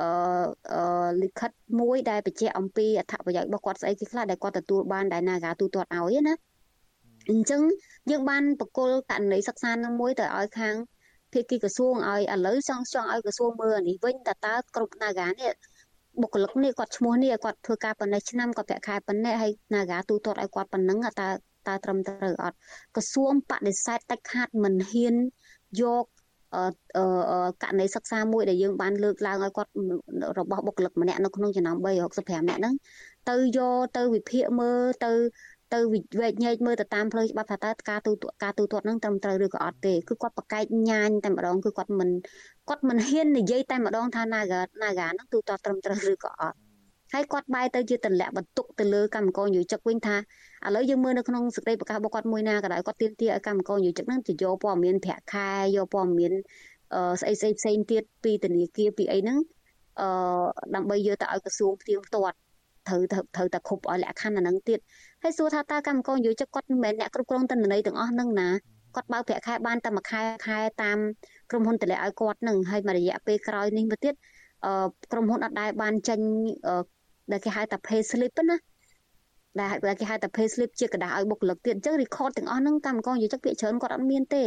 អឺលិខិតមួយដែលបញ្ជាក់អំពីអត្ថប្រយោជន៍របស់គាត់ស្អីគេខ្លះដែលគាត់ទទួលបានដែល Naga ទូទាត់ឲ្យណាអញ្ចឹងយើងបានបកគលករណីសិក្សានឹងមួយទៅឲ្យខាងភាគីក្រសួងឲ្យឥឡូវចង់ចង់ឲ្យក្រសួងមើលនេះវិញតើតើក្រុម Naga នេះ បុគ្គលិកនេះគាត់ឈ្មោះនេះគាត់ធ្វើការប៉ុណ្ណេះឆ្នាំគាត់ប្រាក់ខែប៉ុណ្ណេះហើយ Naga ទូទាត់ឲ្យគាត់ប៉ុណ្ណឹងតើតើត្រឹមត្រូវអត់ក្រសួងបដិសេធតិចខាត់មិនហ៊ានយកករណីសិក្សាមួយដែលយើងបានលើកឡើងឲ្យគាត់របស់បុគ្គលិកម្នាក់នៅក្នុងចំណោម365នាក់ហ្នឹងទៅយកទៅវិភាគមើលទៅទៅវែកញែកមើលទៅតាមផ្លូវច្បាប់ថាតើការទូការទូទាត់ហ្នឹងត្រឹមត្រូវឬក៏អត់ទេគឺគាត់ប្រកែកញ៉ាញតែម្ដងគឺគាត់មិនគាត់មិនហ៊ាននិយាយតែម្ដងថា Naga Naga ហ្នឹងទូទាត់ត្រឹមត្រូវឬក៏អត់ហើយគាត់បែរទៅជាតម្លាក់បន្ទុកទៅលើកម្មករយុជិកវិញថាឥឡូវយើងមើលនៅក្នុងសេចក្តីប្រកាសរបស់គាត់មួយណាក៏ដោយគាត់ទាមទារឲ្យកម្មករយុជិកហ្នឹងទៅយកព័ត៌មានប្រាក់ខែយកព័ត៌មានអឺស្អីស្អីផ្សេងទៀតពីធនាគារពីអីហ្នឹងអឺដើម្បីយកទៅឲ្យក្រសួងផ្ទៀងផ្ទាត់ត្រូវត្រូវតែគ្រប់ឲ្យលក្ខខណ្ឌអាហ្នឹងទៀតហើយសួរថាតើកម្មករយុជិកគាត់មិនមែនអ្នកគ្រប់គ្រងទិន្នន័យទាំងអស់ហ្នឹងណាគាត់បើកប្រាក់ខែបានតែមួយខែខែតាម ក្រុមហ៊ុនតម្លាក់ឲ្យគាត់នឹងហើយមួយរយៈពេលក្រោយនេះមកទៀតអឺក្រុមហ៊ុនអត់ដែលបានចេញដែលគេហៅថា pay slip ណាដែលគេហៅថា pay slip ជាกระดาษឲ្យបុគ្គលិកទៀតអញ្ចឹង record ទាំងអស់ហ្នឹងកម្មករនិយោជិកភាគច្រើនគាត់អត់មានទេ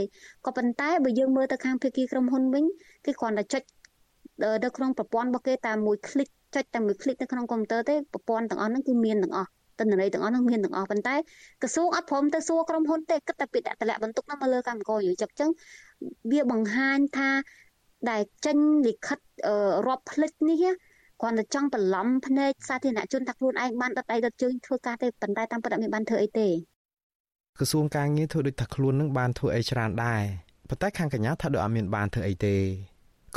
ក៏ប៉ុន្តែបើយើងមើលទៅខាងភាគីក្រុមហ៊ុនវិញគេគ្រាន់តែចុចនៅក្នុងប្រព័ន្ធរបស់គេតាមមួយ click ចុចតែមួយ click នៅក្នុងកុំព្យូទ័រទេប្រព័ន្ធទាំងអស់ហ្នឹងគឺមានទាំងអស់ ទិន្នន័យទាំងអស់ហ្នឹងមានទាំងអស់ប៉ុន្តែក្រសួងអត់ព្រមទៅសួរក្រុមហ៊ុនទេគិតតែពីតម្លាក់បន្ទុកហ្នឹងមកលើកម្មករនិយោជិកអញ្ចឹងវាបង្ហាញថាដែលចេញលិខិតរាប់ផ្លិចនេះគ្រាន់តែចង់បន្លំភ្នែកសាធារណជនថាខ្លួនឯងបានដុតដៃដុតជើងធ្វើការទេប៉ុន្តែតាមពិតអត់មានបានធ្វើអីទេក្រសួងការងារធ្វើដូចថាខ្លួននឹងបានធ្វើអីច្រើនដែរប៉ុន្តែខាងកញ្ញាថាដូចអត់មានបានធ្វើអីទេ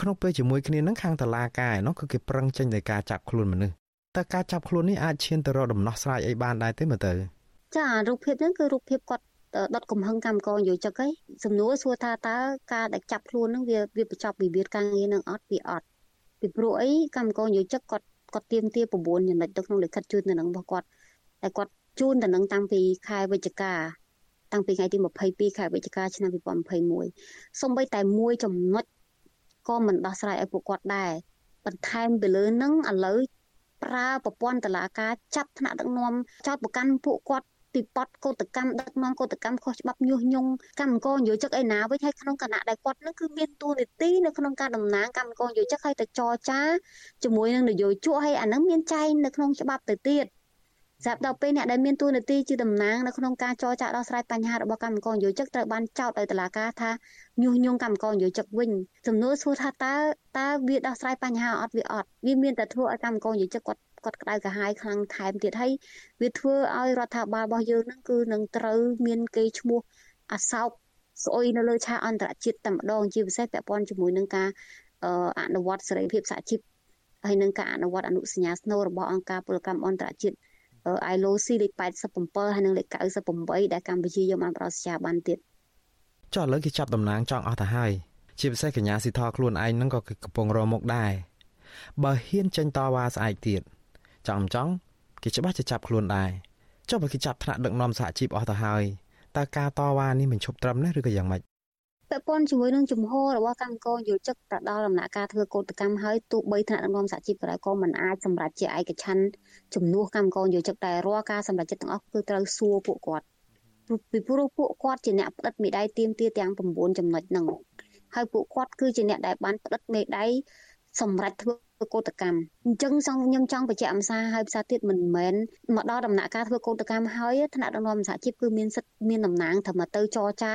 ក្នុងពេលជាមួយគ្នានឹងខាងតឡាការឯនោះគឺគេប្រឹងចេញទៅការចាប់ខ្លួនមនុស្ស តើការចាប់ខ្លួននេះអាចឈានទៅរកដំណោះស្រាយអីបានដែរទេមើលទៅចារូបភាពហ្នឹងគឺរូបភាពគាត់ដុតកំហឹងកម្មករយោចឹកឯងសំណួរសួរថាតើការដែលចាប់ខ្លួនហ្នឹងវាវាបញ្ចប់វិវាទការងារនឹងអត់វាអត់ពីព្រោះអីកម្មករយោជិកគាត់គាត់ទៀមទា9ចំណុចទៅក្នុងលិខិតជូនទៅនឹងរបស់គាត់តែគាត់ជូនទៅនឹងតាំងពីខែវិច្ឆិកាតាំងពីថ្ងៃទី22ខែវិច្ឆិកាឆ្នាំ2021សូម្បីតែមួយចំណុចក៏មិនដោះស្រាយឲ្យពួកគាត់ដែរបន្ថែមពីលើនឹងឥឡូវ ប្រើប្រព័ន្ធតឡាការចាប់ថ្នាក់ដឹកនាំចោតប្រកាន់ពួកគាត់ពីបទកោតកម្មដឹកនាំកោតកម្មខុសច្បាប់ញុះញង់កម្មករនយោជិកឯណាវិញហើយក្នុងគណៈដែលគាត់នឹងគឺមានតួនាទីនៅក្នុងការតំណាងកម្មករនយោជិកឲ្យទៅចរចាជាមួយនឹងនយោជកហើយអានឹងមានចែងនៅក្នុងច្បាប់ទៅទៀត ស្រាប់ដល់ពេលអ្នកដែលមានតួនាទីជាតំណាងនៅក្នុងការចរចាដោះស្រាយបញ្ហារបស់កម្មករនយោជិកត្រូវបានចោទឲ្យតុលាការថាញុះញង់កម្មករនយោជិកវិញសំណួរសួរថាតើតើវាដោះស្រាយបញ្ហាអត់វាអត់វាមានតែធ្វើឲ្យកម្មករនយោជិកគាត់គាត់ក្តៅក្រហាយខ្លាំងថែមទៀតហើយវាធ្វើឲ្យរដ្ឋាភិបាលរបស់យើងហ្នឹងគឺនឹងត្រូវមានគេឈ្មោះអាសោកស្អុយនៅលើឆាកអន្តរជាតិតែម្ដងជាពិសេសពាក់ព័ន្ធជាមួយនឹងការអនុវត្តសេរីភាពសហជីពហើយនឹងការអនុវត្តអនុសញ្ញាស្នូលរបស់អង្គការពលកម្មអន្តរជាតិ ILOC លេខ87ហើយនិងលេខ98ដែលកម្ពុជាយកបានប្រោសជាបានទៀតចុះឥឡូវគេចាប់តំណាងចង់អស់ទៅហើយជាពិសេសកញ្ញាស៊ីថខ្លួនឯងហ្នឹងក៏កំពុងរមុខដែរបើហ៊ានចេញតវ៉ាស្អែកទៀតចង់ចង់គេច្បាស់จะចាប់ខ្លួនដែរចុះបើគេចាប់ថ្នាក់ដឹកនាំសហជីពអស់ទៅហើយតើការតវ៉ានេះមិនឈប់ត្រឹមទេឬក៏យ៉ាងម៉េច ពាក់ព័ន្ធជាមួយនឹងជំហររបស់កម្មករយុជិកទៅដល់ដំណាក់កាលធ្វើកោតកម្មហើយទោះបីថ្នាក់ដឹកនាំសហជីពក៏ដោយក៏មិនអាចសម្រេចជាឯកច្ឆន្ទជំនួសកម្មករយុជិកតែរាល់ការសម្រេចចិត្តទាំងអស់គឺត្រូវសួរពួកគាត់ពីព្រោះពួកគាត់ជាអ្នកផ្ដិតមេដៃទៀមទាទាំង9ចំណុចហ្នឹងហើយពួកគាត់គឺជាអ្នកដែលបានផ្ដិតមេដៃសម្រាប់ធ្វើ ធ្វើកោតកម្មអញ្ចឹងសងខ្ញុំចង់បញ្ជាក់អំសាហើយភាសាទៀតមិនមែនមកដល់ដំណាក់កាលធ្វើកោតកម្មហើយថ្នាក់ដឹកនាំសហជីពគឺមានសិទ្ធិមានតំណែងត្រឹមទៅចរចា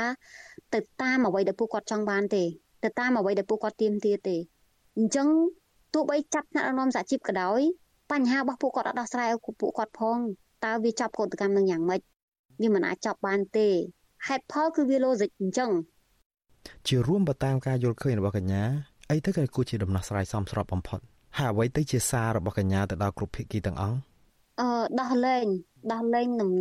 ទៅតាមអ្វីដែលពួកគាត់ចង់បានទេទៅតាមអ្វីដែលពួកគាត់ទាមទារទេអញ្ចឹងទោះបីចាប់ថ្នាក់ដឹកនាំសហជីពក៏ដោយបញ្ហារបស់ពួកគាត់អត់ដោះស្រាយឲ្យពួកគាត់ផងតើវាចាប់កោតកម្មនឹងយ៉ាងម៉េចវាមិនអាចចាប់បានទេហេតុផលគឺវា logic អញ្ចឹងជារួមបើតាមការយល់ឃើញរបស់កញ្ញាអីទៅក៏គួរជាដំណោះស្រាយសមស្របបំផុត ហើយអ្វីទៅជាសាររបស់កញ្ញាទៅដល់គ្រប់ភាគីទាំងអស់អឺដោះលែងដោះលែងតំ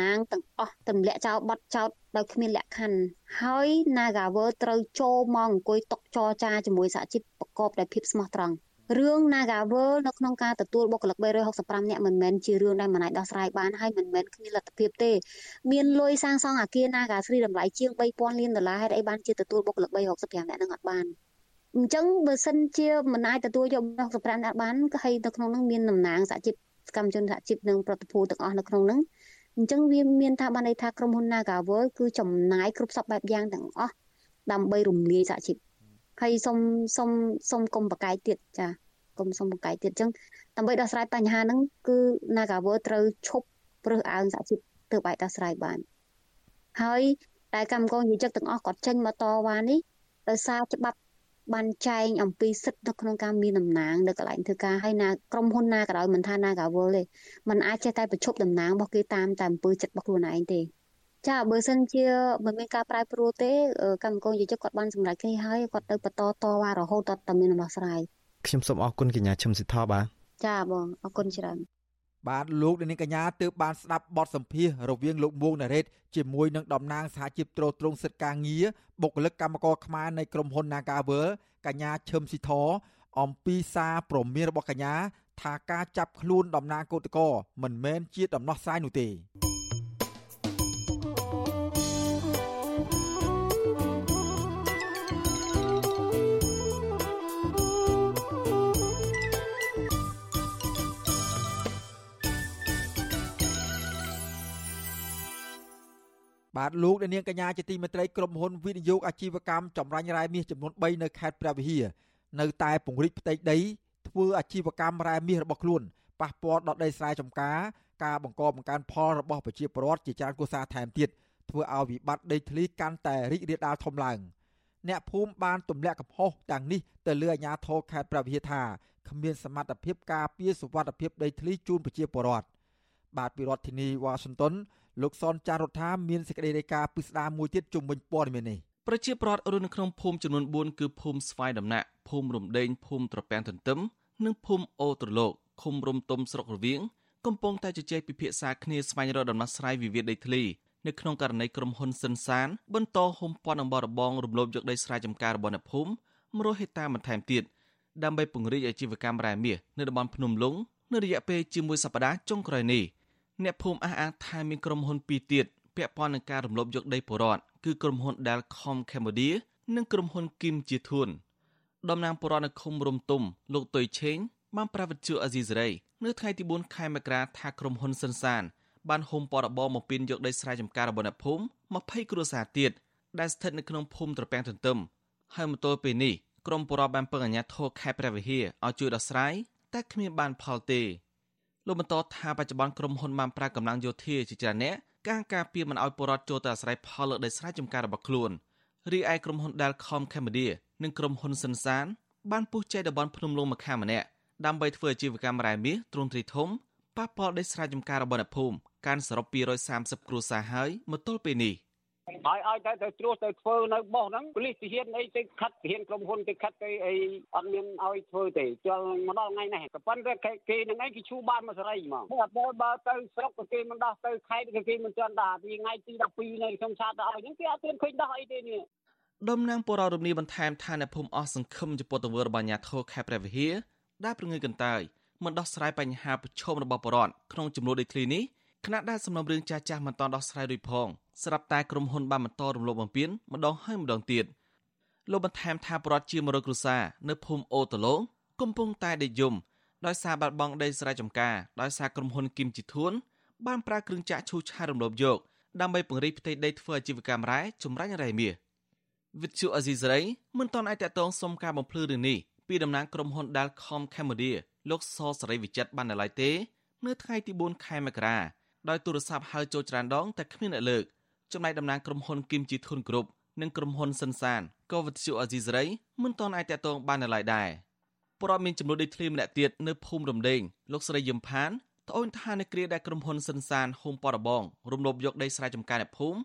ណាងទាំងអស់ទម្លាក់ចោលបាត់ចោតដោយគ្មានលក្ខខណ្ឌហើយ Nagawer ត្រូវចូលមកអង្គុយតុចរចាជាមួយសហជីពប្រកបដោយភាពស្មោះត្រង់រឿង Nagavel នៅក្នុងការទទួលបុគ្គលិក365នាក់មិនមែនជារឿងដែលមិនអាចដោះស្រាយបានហើយមិនមែនគ្មានលទ្ធភាពទេមានលុយសាងសង់អគារ Naga ស្រីតម្លៃជាង3000លានដុល្លារហេតុអីបានជាទទួលបុគ្គលិក365នាក់នឹងអត់បាន អញ្ចឹងបើសិនជាមិនអាចទទួលយក65នាក់បានក៏ហើយនៅក្នុងនោះមានតំណាងសហជីពកម្មជនសហជីពនិងប្រតិភូទាំងអស់នៅក្នុងនោះអញ្ចឹងវាមានថាបានន័យថាក្រុមហ៊ុន Nagavel គឺចំណាយគ្រប់សពបែបយ៉ាងទាំងអស់ដើម្បីរំលាយសហជីពហើយសុំសុំសុំកុំបកាយទៀតចាកុំសុំបកាយទៀតអញ្ចឹងដើម្បីដោះស្រាយបញ្ហាហ្នឹងគឺ Nagawer ត្រូវឈប់ព្រឹសអើងសហជីពទើបអាចដោះស្រាយបានហើយតែកម្មករនិយោជិកទាំងអស់គាត់ចេញមកតវ៉ានេះដោយសារច្បាប់ បានចែងអំពីសិទ្ធិនៅក្នុងការមានតំណែងនៅកន្លែងធ្វើការហើយណាក្រុមហ៊ុនណាក៏ដោយមិនថា Nagawal ទេมันអាចចេះតែប្រជុំតំណែងរបស់គេតាមតែអំពើចិត្តរបស់ខ្លួនឯងទេចាបើសិនជាមិនមានការប្រែប្រួលទេកម្មករយុជគាត់បានសម្រេចគ្នាហើយគាត់ទៅបន្តតវ៉ារហូតដល់តែមានដំណោះស្រាយខ្ញុំសូមអរគុណកញ្ញាឈឹមសិដ្ឋាបាទចាបងអរគុណច្រើន បាទលោកនាងកញ្ញាទើបបានស្ដាប់បទសម្ភាសរវាងលោកមួងណារ៉េតជាមួយនឹងតំណាងសហជីពត្រួតត្រងសិទ្ធិការងារបុគ្គលិកកម្មករខ្មែរនៃក្រុមហ៊ុន Nagavel កញ្ញាឈឹមស៊ីធអំពីសារព្រមានរបស់កញ្ញាថាការចាប់ខ្លួនតំណាងគឧតកោមិនមែនជាដំណោះស្រាយនោះទេ បាទលោកអ្នកនាងកញ្ញាជាទីមេត្រីក្រុមហ៊ុនវិនិយោគអាជីវកម្មចម្រាញ់រ៉ែមាសចំនួន3នៅខេត្តព្រះវិហារនៅតែពង្រីកផ្ទៃដីធ្វើអាជីវកម្មរ៉ែមាសរបស់ខ្លួនប៉ះពាល់ដល់ដីស្រែចម្ការការបង្កបង្កើនផលរបស់ប្រជាពលរដ្ឋជាច្រើនគូសាថែមទៀតធ្វើឲ្យវិបត្តិដីធ្លីកាន់តែរីករាលដាលធំឡើងអ្នកភូមិបានទម្លាក់កំហុសទាំងនេះទៅលើអាជ្ញាធរខេត្តព្រះវិហារថាគ្មានសមត្ថភាពការពារសុវត្ថិភាពដីធ្លីជូនប្រជាពលរដ្ឋបាទពីរដ្ឋធានីវ៉ាស៊ីនតោន លោកសនចាររដ្ឋាមានសេចក្តីរាយការណ៍ពិស្ដារមួយទៀតជុំវិញព័ត៌មាននេះប្រជាប្រដ្ឋរស់នៅក្នុងភូមិចំនួន4គឺភូមិស្វាយដំណាក់ភូមិរំដេងភូមិត្រពាំងទន្ទឹមនិងភូមិអូត្រលោកឃុំរំទុំស្រុករវៀងកំពុងតែជជែកពិភាក្សាគ្នាស្វែងរកដំណោះស្រាយវិវាទដីធ្លីនៅក្នុងករណីក្រុមហ៊ុនសិនសានបន្តហុំព័ន្ធអំបររបងរំលោភយកដីស្រែចម្ការរបស់អ្នកភូមិ100ហិកតាបន្ថែមទៀតដើម្បីពង្រីកអាជីវកម្មរ៉ែមាសនៅតំបន់ភ្នំលុងនៅរយៈពេលជាមួយសប្តាហ៍ចុងក្រោយនេះ អ្នកភូមិអះអាងថាមានក្រុមហ៊ុនពីរទៀតពាក់ព័ន្ធនឹងការរំលោភយកដីពលរដ្ឋគឺក្រុមហ៊ុន Dalcom Cambodia និងក្រុមហ៊ុន Kim ជាធួនតំណាងពលរដ្ឋនៅឃុំរំទុំលោកតុយឆេងបានប្រាវវិទ្យុអាស៊ីសេរីនៅថ្ងៃទី4ខែមករាថាក្រុមហ៊ុនសិនសាន បានហុំពរបបមកពីនយកដីស្រែចម្ការរបស់អ្នកភូមិ20គ្រួសារទៀតដែលស្ថិតនៅក្នុងភូមិត្រពាំងទន្ទឹមហើយមកទល់ពេលនេះក្រមពលរដ្ឋបានពឹងអាជ្ញាធរខេត្តព្រះវិហារឲ្យជួយដោះស្រាយតែគ្មានបានផលទេ លោកបន្តថាបច្ចុប្បន្នក្រុមហ៊ុនបានប្រើកម្លាំងយោធាជាច្រើនអ្នកការការពារមិនឲ្យពលរដ្ឋចូលទៅអាស្រ័យផលលើដីស្រែចម្ការរបស់ខ្លួនរីឯក្រុមហ៊ុន Dalcom Cambodia និងក្រុមហ៊ុនសិនសានបានពុះចែកតំបន់ភ្នំលុងម្ខាងម្នាក់ដើម្បីធ្វើអាជីវកម្មរ៉ែមាសទ្រង់ទ្រីធំប៉ះពាល់ដីស្រែចម្ការរបស់អ្នកភូមិកាន់សរុប230គ្រួសារហើយមកទល់ពេលនេះ។ ហើយឲ្យទៅទៅត្រួសទៅធ្វើនៅបោះហ្នឹងប៉ូលីសទាហានអីទៅខិតទាហានក្រុមហ៊ុនទៅខិតទៅអីអត់មានឲ្យធ្វើទេចុះមកដល់ថ្ងៃនេះក៏ប៉ុន្តែគេនឹងឯងគេឈូបានមកសេរីហ្មងបើបើបើទៅស្រុកក៏គេមិនដោះទៅខេត្តក៏គេមិនទាន់ដោះពីថ្ងៃទី12នៅក្នុងឆាតដល់ហ្នឹងគេអត់ទាន់ឃើញដោះអីទេនេះដំណាងពលរដ្ឋរំលាបន្ថែមថាអ្នកភូមិអស់សង្ឃឹមចំពោះទង្វើរបស់អាជ្ញាធរខេត្តព្រះវិហារដែលប្រងើយកន្តើយមិនដោះស្រាយបញ្ហាប្រឈមរបស់ពលរដ្ឋក្នុងចំនួនដីធ្លីនេះ ខណៈដែលសំណុំរឿងចាស់ចាស់មិនតន់ដោះស្រាយរួចផងស្រាប់តែក្រុមហ៊ុនបានបន្តរំលោភបំពានម្ដងហើយម្ដងទៀតលោកបន្ថែមថាប្រវត្តិជា100គ្រួសារនៅភូមិអូតឡូកំពុងតែដេកយំដោយសារបាត់បង់ដីស្រែចម្ការដោយសារក្រុមហ៊ុនគីមជីធួនបានប្រើគ្រឿងចាក់ឈូសឆាយរំលោភយកដើម្បីពង្រីកផ្ទៃដីធ្វើអាជីវកម្មរ៉ែចម្រាញ់រ៉ែមាសវិទ្យុអេស៊ីសរ៉ៃមិនទាន់អាចតតងសុំការបំភ្លឺរឿងនេះពីតំណាងក្រុមហ៊ុន Dalcom Cambodia លោកសសរីវិចិត្របាននៅឡើយទេ នៅថ្ងៃទី4ខែមករា ដោយទូរស័ព្ទហៅចូលច្រើនដងតែគ្មានអ្នកលើកចំណែកតំណាងក្រុមហ៊ុន Kim Ji Thun Group និងក្រុមហ៊ុនសិនសានក៏វិទ្យុអេស៊ីសរ៉ៃមិនទាន់អាចតាក់ទងបាននៅឡើយដែរព្រមមានចំនួនដីធ្លីម្នាក់ទៀតនៅភូមិរំដេងលោកស្រីយឹមផានត្អូញថានៅគ្រាដែលក្រុមហ៊ុនសិនសានហូមប៉របងរំលោភយកដីស្រែចម្ការអ្នកភូមិ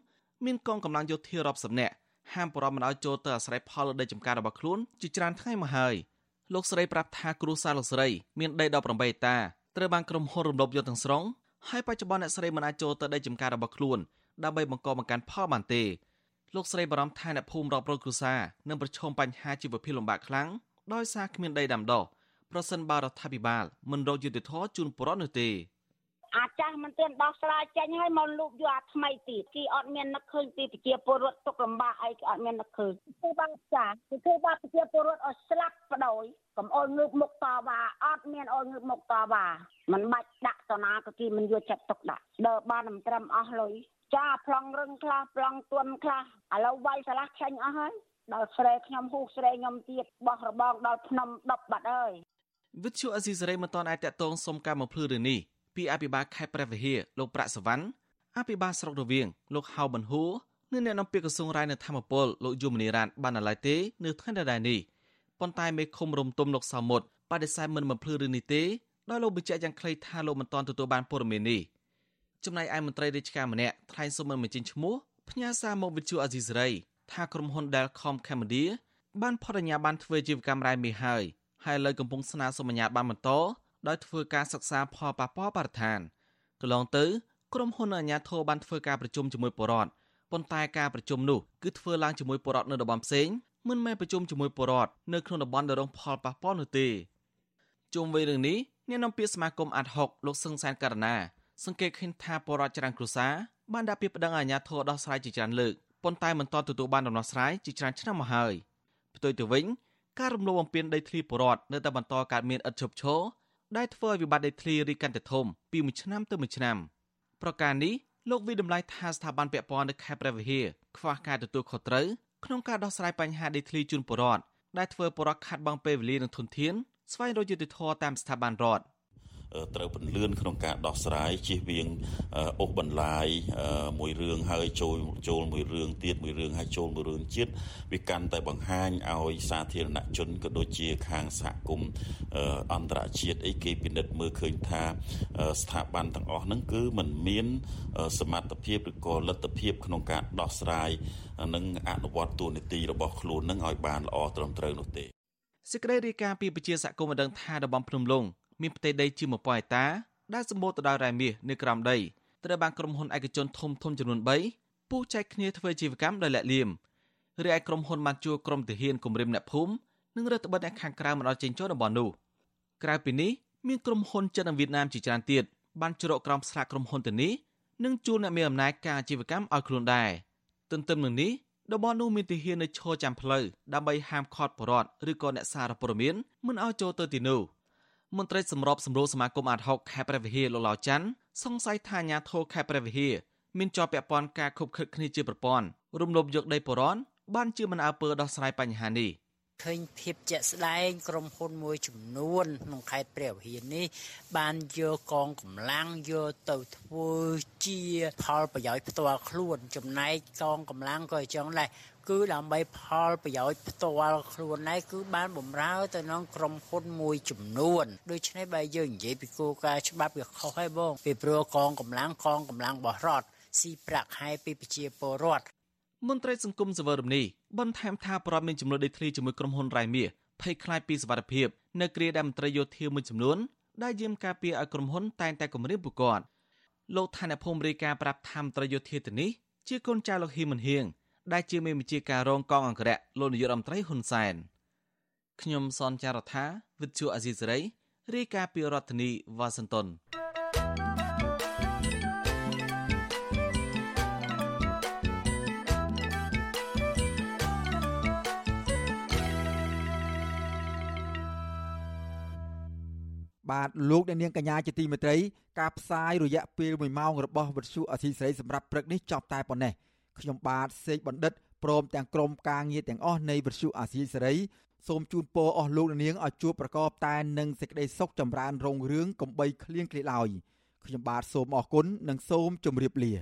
មានកងកម្លាំងយោធារាប់សិបនាក់ហាមបរំមិនឲ្យចូលទៅអាស្រ័យផលលើដីចម្ការរបស់ខ្លួនជាច្រើនថ្ងៃមកហើយលោកស្រីប្រាប់ថាគ្រួសារលោកស្រីមានដី18ហិកតាត្រូវបានក្រុមហ៊ុនរំលោភយកទាំងស្រុង ហើយបច្ចុប្បន្នអ្នកស្រីមិនអាចចូលទៅដីចម្ការរបស់ខ្លួនដើម្បីបង្កបង្កើនផលបានទេលោកស្រីបារម្ភថាអ្នកភូមិរាប់រយគ្រួសារនឹងប្រឈមបញ្ហាជីវភាពលំបាកខ្លាំងដោយសារគ្មានដីដាំដុះប្រសិនបើរដ្ឋាភិបាលមិនរកយុត្តិធម៌ជូនប្រជាពលរដ្ឋនោះទេ អាចាស់មិនទាន់ដោះស្រាយចេញហើយមកលូកយកអាថ្មីទៀតគេអត់មាននឹកឃើញពីប្រជាពលរដ្ឋទុកលំបាកអីគេអត់មាននឹកឃើញគឺបានចាគឺធ្វើបាបប្រជាពលរដ្ឋឲ្យស្លាប់បដ ாய் កុំអោយងើបមុខតវ៉ាអត់មានអោយងើបមុខតវ៉ាមិនបាច់ដាក់តណាក៏គេមិនយកចិត្តទុកដាក់ដើរបានមិនត្រឹមអស់លុយចាប្លង់រឹងខ្លះប្លង់ទន់ខ្លះឥឡូវវាយឆ្លាស់ខាញ់អស់ហើយដល់ស្រែខ្ញុំហ៊ូស្រែខ្ញុំទៀតបោះរបងដល់ភ្នំ10បាត់ហើយវិទ្យុអេស៊ីសេរីមិនទាន់អាចតតងសុំការបំភ្លឺរឿងនេះ ពីអភិបាលខេត្តព្រះវិហារលោកប្រាក់សវណ្ណអភិបាលស្រុករវៀងលោកហៅប៊ុនហួរនិងអ្នកនាំពាក្យក្រសួងរាយនៅធម្មពលលោកយមនីរ៉ានបានណឡៃទេនៅថ្ងៃដដែលនេះប៉ុន្តែមេឃុំរំទុំលោកសោមុតបដិសេធមិនបំភ្លឺរឿងនេះទេដោយលោកបញ្ជាក់យ៉ាងខ្លីថាលោកមិនទាន់ទទួលបានព័ត៌មាននេះចំណែកឯមន្ត្រីរាជការម្នាក់ថ្លែងសុំមិនបញ្ចេញឈ្មោះផ្ញើសារមកវិទ្យុអាស៊ីសេរីថាក្រុមហ៊ុន Delcom Cambodia បានផុតអាជ្ញាប័ណ្ណធ្វើជាកម្មរ៉ែមីហើយហើយលើកំពុងស្នើសុំអាជ្ញាប័ណ្ណបន្ត ដោយធ្វើការសិក្សាផលប៉ះពាល់បរិស្ថានកន្លងទៅក្រុមហ៊ុនអាជ្ញាធរបានធ្វើការប្រជុំជាមួយបរដ្ឋប៉ុន្តែការប្រជុំនោះគឺធ្វើឡើងជាមួយបរដ្ឋនៅតំបន់ផ្សេងមិនមែនប្រជុំជាមួយបរដ្ឋនៅក្នុងតំបន់ដែលរងផលប៉ះពាល់នោះទេជុំវិញរឿងនេះអ្នកនាំពាក្យសមាគមអាត់ហុកលោកសឹងសានករណាសង្កេតឃើញថាបរដ្ឋច្រើនគ្រួសារបានដាក់ពាក្យប្តឹងអាជ្ញាធរដោះស្រាយជាច្រើនលើកប៉ុន្តែមិនទាន់ទទួលបានដំណោះស្រាយជាច្រើនឆ្នាំមកហើយផ្ទុយទៅវិញការរំលោភបំពានដីធ្លីបរដ្ឋនៅតែបន្តកើតមានឥតឈប់ឈរ ដែលធ្វើឲ្យវិបត្តិដីធ្លីរីកកាន់តែធំពីមួយឆ្នាំទៅមួយឆ្នាំប្រការនេះលោកវិដំឡៃថាស្ថាប័នពាក់ព័ន្ធនៅខេត្តព្រះវិហារខ្វះការទទួលខុសត្រូវក្នុងការដោះស្រាយបញ្ហាដីធ្លីជូនប្រជាពលរដ្ឋដែលធ្វើប្រជាពលរដ្ឋខាត់បងពេលវេលានិងធនធានស្វែងរកយុត្តិធម៌តាមស្ថាប័នរដ្ឋ ត្រូវពន្លឿនក្នុងការដោះស្រាយជៀសវាងអូសបន្លាយមួយរឿងហើយចូលចូលមួយរឿងទៀតមួយរឿងហើយចូលមួយរឿងជាតិវាកាន់តែបង្ហាញឲ្យសាធារណជនក៏ដូចជាខាងសហគមន៍អន្តរជាតិអីគេពិនិត្យមើលឃើញថាស្ថាប័នទាំងអស់ហ្នឹងគឺมันមានសមត្ថភាពឬក៏លទ្ធភាពក្នុងការដោះស្រាយនិងអនុវត្តទូនីតិរបស់ខ្លួននឹងឲ្យបានល្អត្រឹមត្រូវនោះទេសេចក្តីរាយការណ៍ពីប្រជាសកម្មបានដឹងថាតំបន់ភ្នំលង មានផ្ទៃដីជាង1000ហិកតាដែលសម្បូរទៅដោយរ៉ែមាសនៅក្រោមដីត្រូវបានក្រុមហ៊ុនឯកជនធំធំចំនួន3ពុះចែកគ្នាធ្វើជីវកម្មដោយលាក់លៀមរីឯក្រុមហ៊ុនបានជួក្រុមទាហានគម្រាមអ្នកភូមិនិងរដ្ឋបិទអ្នកខាងក្រៅមិនឲ្យចេញចូលតំបន់នោះក្រៅពីនេះមានក្រុមហ៊ុនចិននិងវៀតណាមជាច្រើនទៀតបានជ្រកក្រោមស្លាកក្រុមហ៊ុនទៅនេះនិងជួលអ្នកមានអំណាចការអាជីវកម្មឲ្យខ្លួនដែរទន្ទឹមនឹងនេះតំបន់នោះមានទាហាននៅឈរចាំផ្លូវដើម្បីហាមឃាត់បរដ្ឋឬក៏អ្នកសារព័ត៌មានមិនឲ្យចូលទៅទីនោះ មន្ត្រីសម្របសម្រួលសមាគមអាត60ខេត្តព្រះវិហារលោកឡាវច័ន្ទសង្ស័យថាអាញាធរខេត្តព្រះវិហារមានជាប់ពាក់ព័ន្ធការខុបខិតគ្នាជាប្រព័ន្ធរំលោភយកដីបរនបានជាមិនអើពើដោះស្រាយបញ្ហានេះឃើញភាពជាក់ស្ដែងក្រុមហ៊ុនមួយចំនួនក្នុងខេត្តព្រះវិហារនេះ បានយកកងកម្លាំងយកទៅធ្វើជាផលប្រយោជន៍ផ្ទាល់ខ្លួនចំណែកកងកម្លាំងក៏អញ្ចឹងដែរ គឺដើម្បីផលប្រយោជន៍ផ្ទាល់ខ្លួនឯងគឺបានបំរើទៅនឹងក្រុមហ៊ុនមួយចំនួនដូច្នេះបើយើងនិយាយពីគោលការណ៍ច្បាប់វាខុសហើយបងពីព្រោះកងកម្លាំងកងកម្លាំងបោះរដ្ឋស៊ីប្រាក់ខែពីប្រជាពលរដ្ឋមន្ត្រីសង្គមសវរមនេះបន្ថែមថាប្រពន្ធមានចំនួនដីធ្លីជាមួយក្រុមហ៊ុនរ៉ៃមាសភ័យខ្លាចពីសវត្ថិភាពនៅគ្រាដែលមន្ត្រីយោធាមួយចំនួនដែលយាមការពារឲ្យក្រុមហ៊ុនតែងតែគម្រាមពួកគាត់លោកឋានភូមិរាយការប្រាប់ថាមន្ត្រីយោធាទៅនេះជាកូនចៅលោកហ៊ីមិនហៀង ដែលជាមេបញ្ជាការរងកងអង្គរៈលោកនាយករដ្ឋមន្ត្រីហ៊ុនសែនខ្ញុំសនចាររថាវិទ្យុអាស៊ីសេរីរាយការណ៍ពីរដ្ឋធានីវ៉ាស៊ីនតោនបាទលោកអ្នកនាងកញ្ញាជាទីមេត្រីការផ្សាយរយៈពេល1ម៉ោងរបស់វិទ្យុអសីស្រីសម្រាប់ព្រឹកនេះចប់តែប៉ុណ្ណេះ ខ្ញុំបាទសេកបណ្ឌិតព្រមទាំងក្រុមការងារទាំងអស់នៃវិទ្យុអាស៊ីសេរីសូមជូនពរអស់លោកនាងឲ្យជួបប្រកបតែនឹងសេចក្តីសុខចម្រើនរុងរឿងកំបីគ្លៀងគ្លាឡើយខ្ញុំបាទសូមអរគុណនិងសូមជម្រាបលា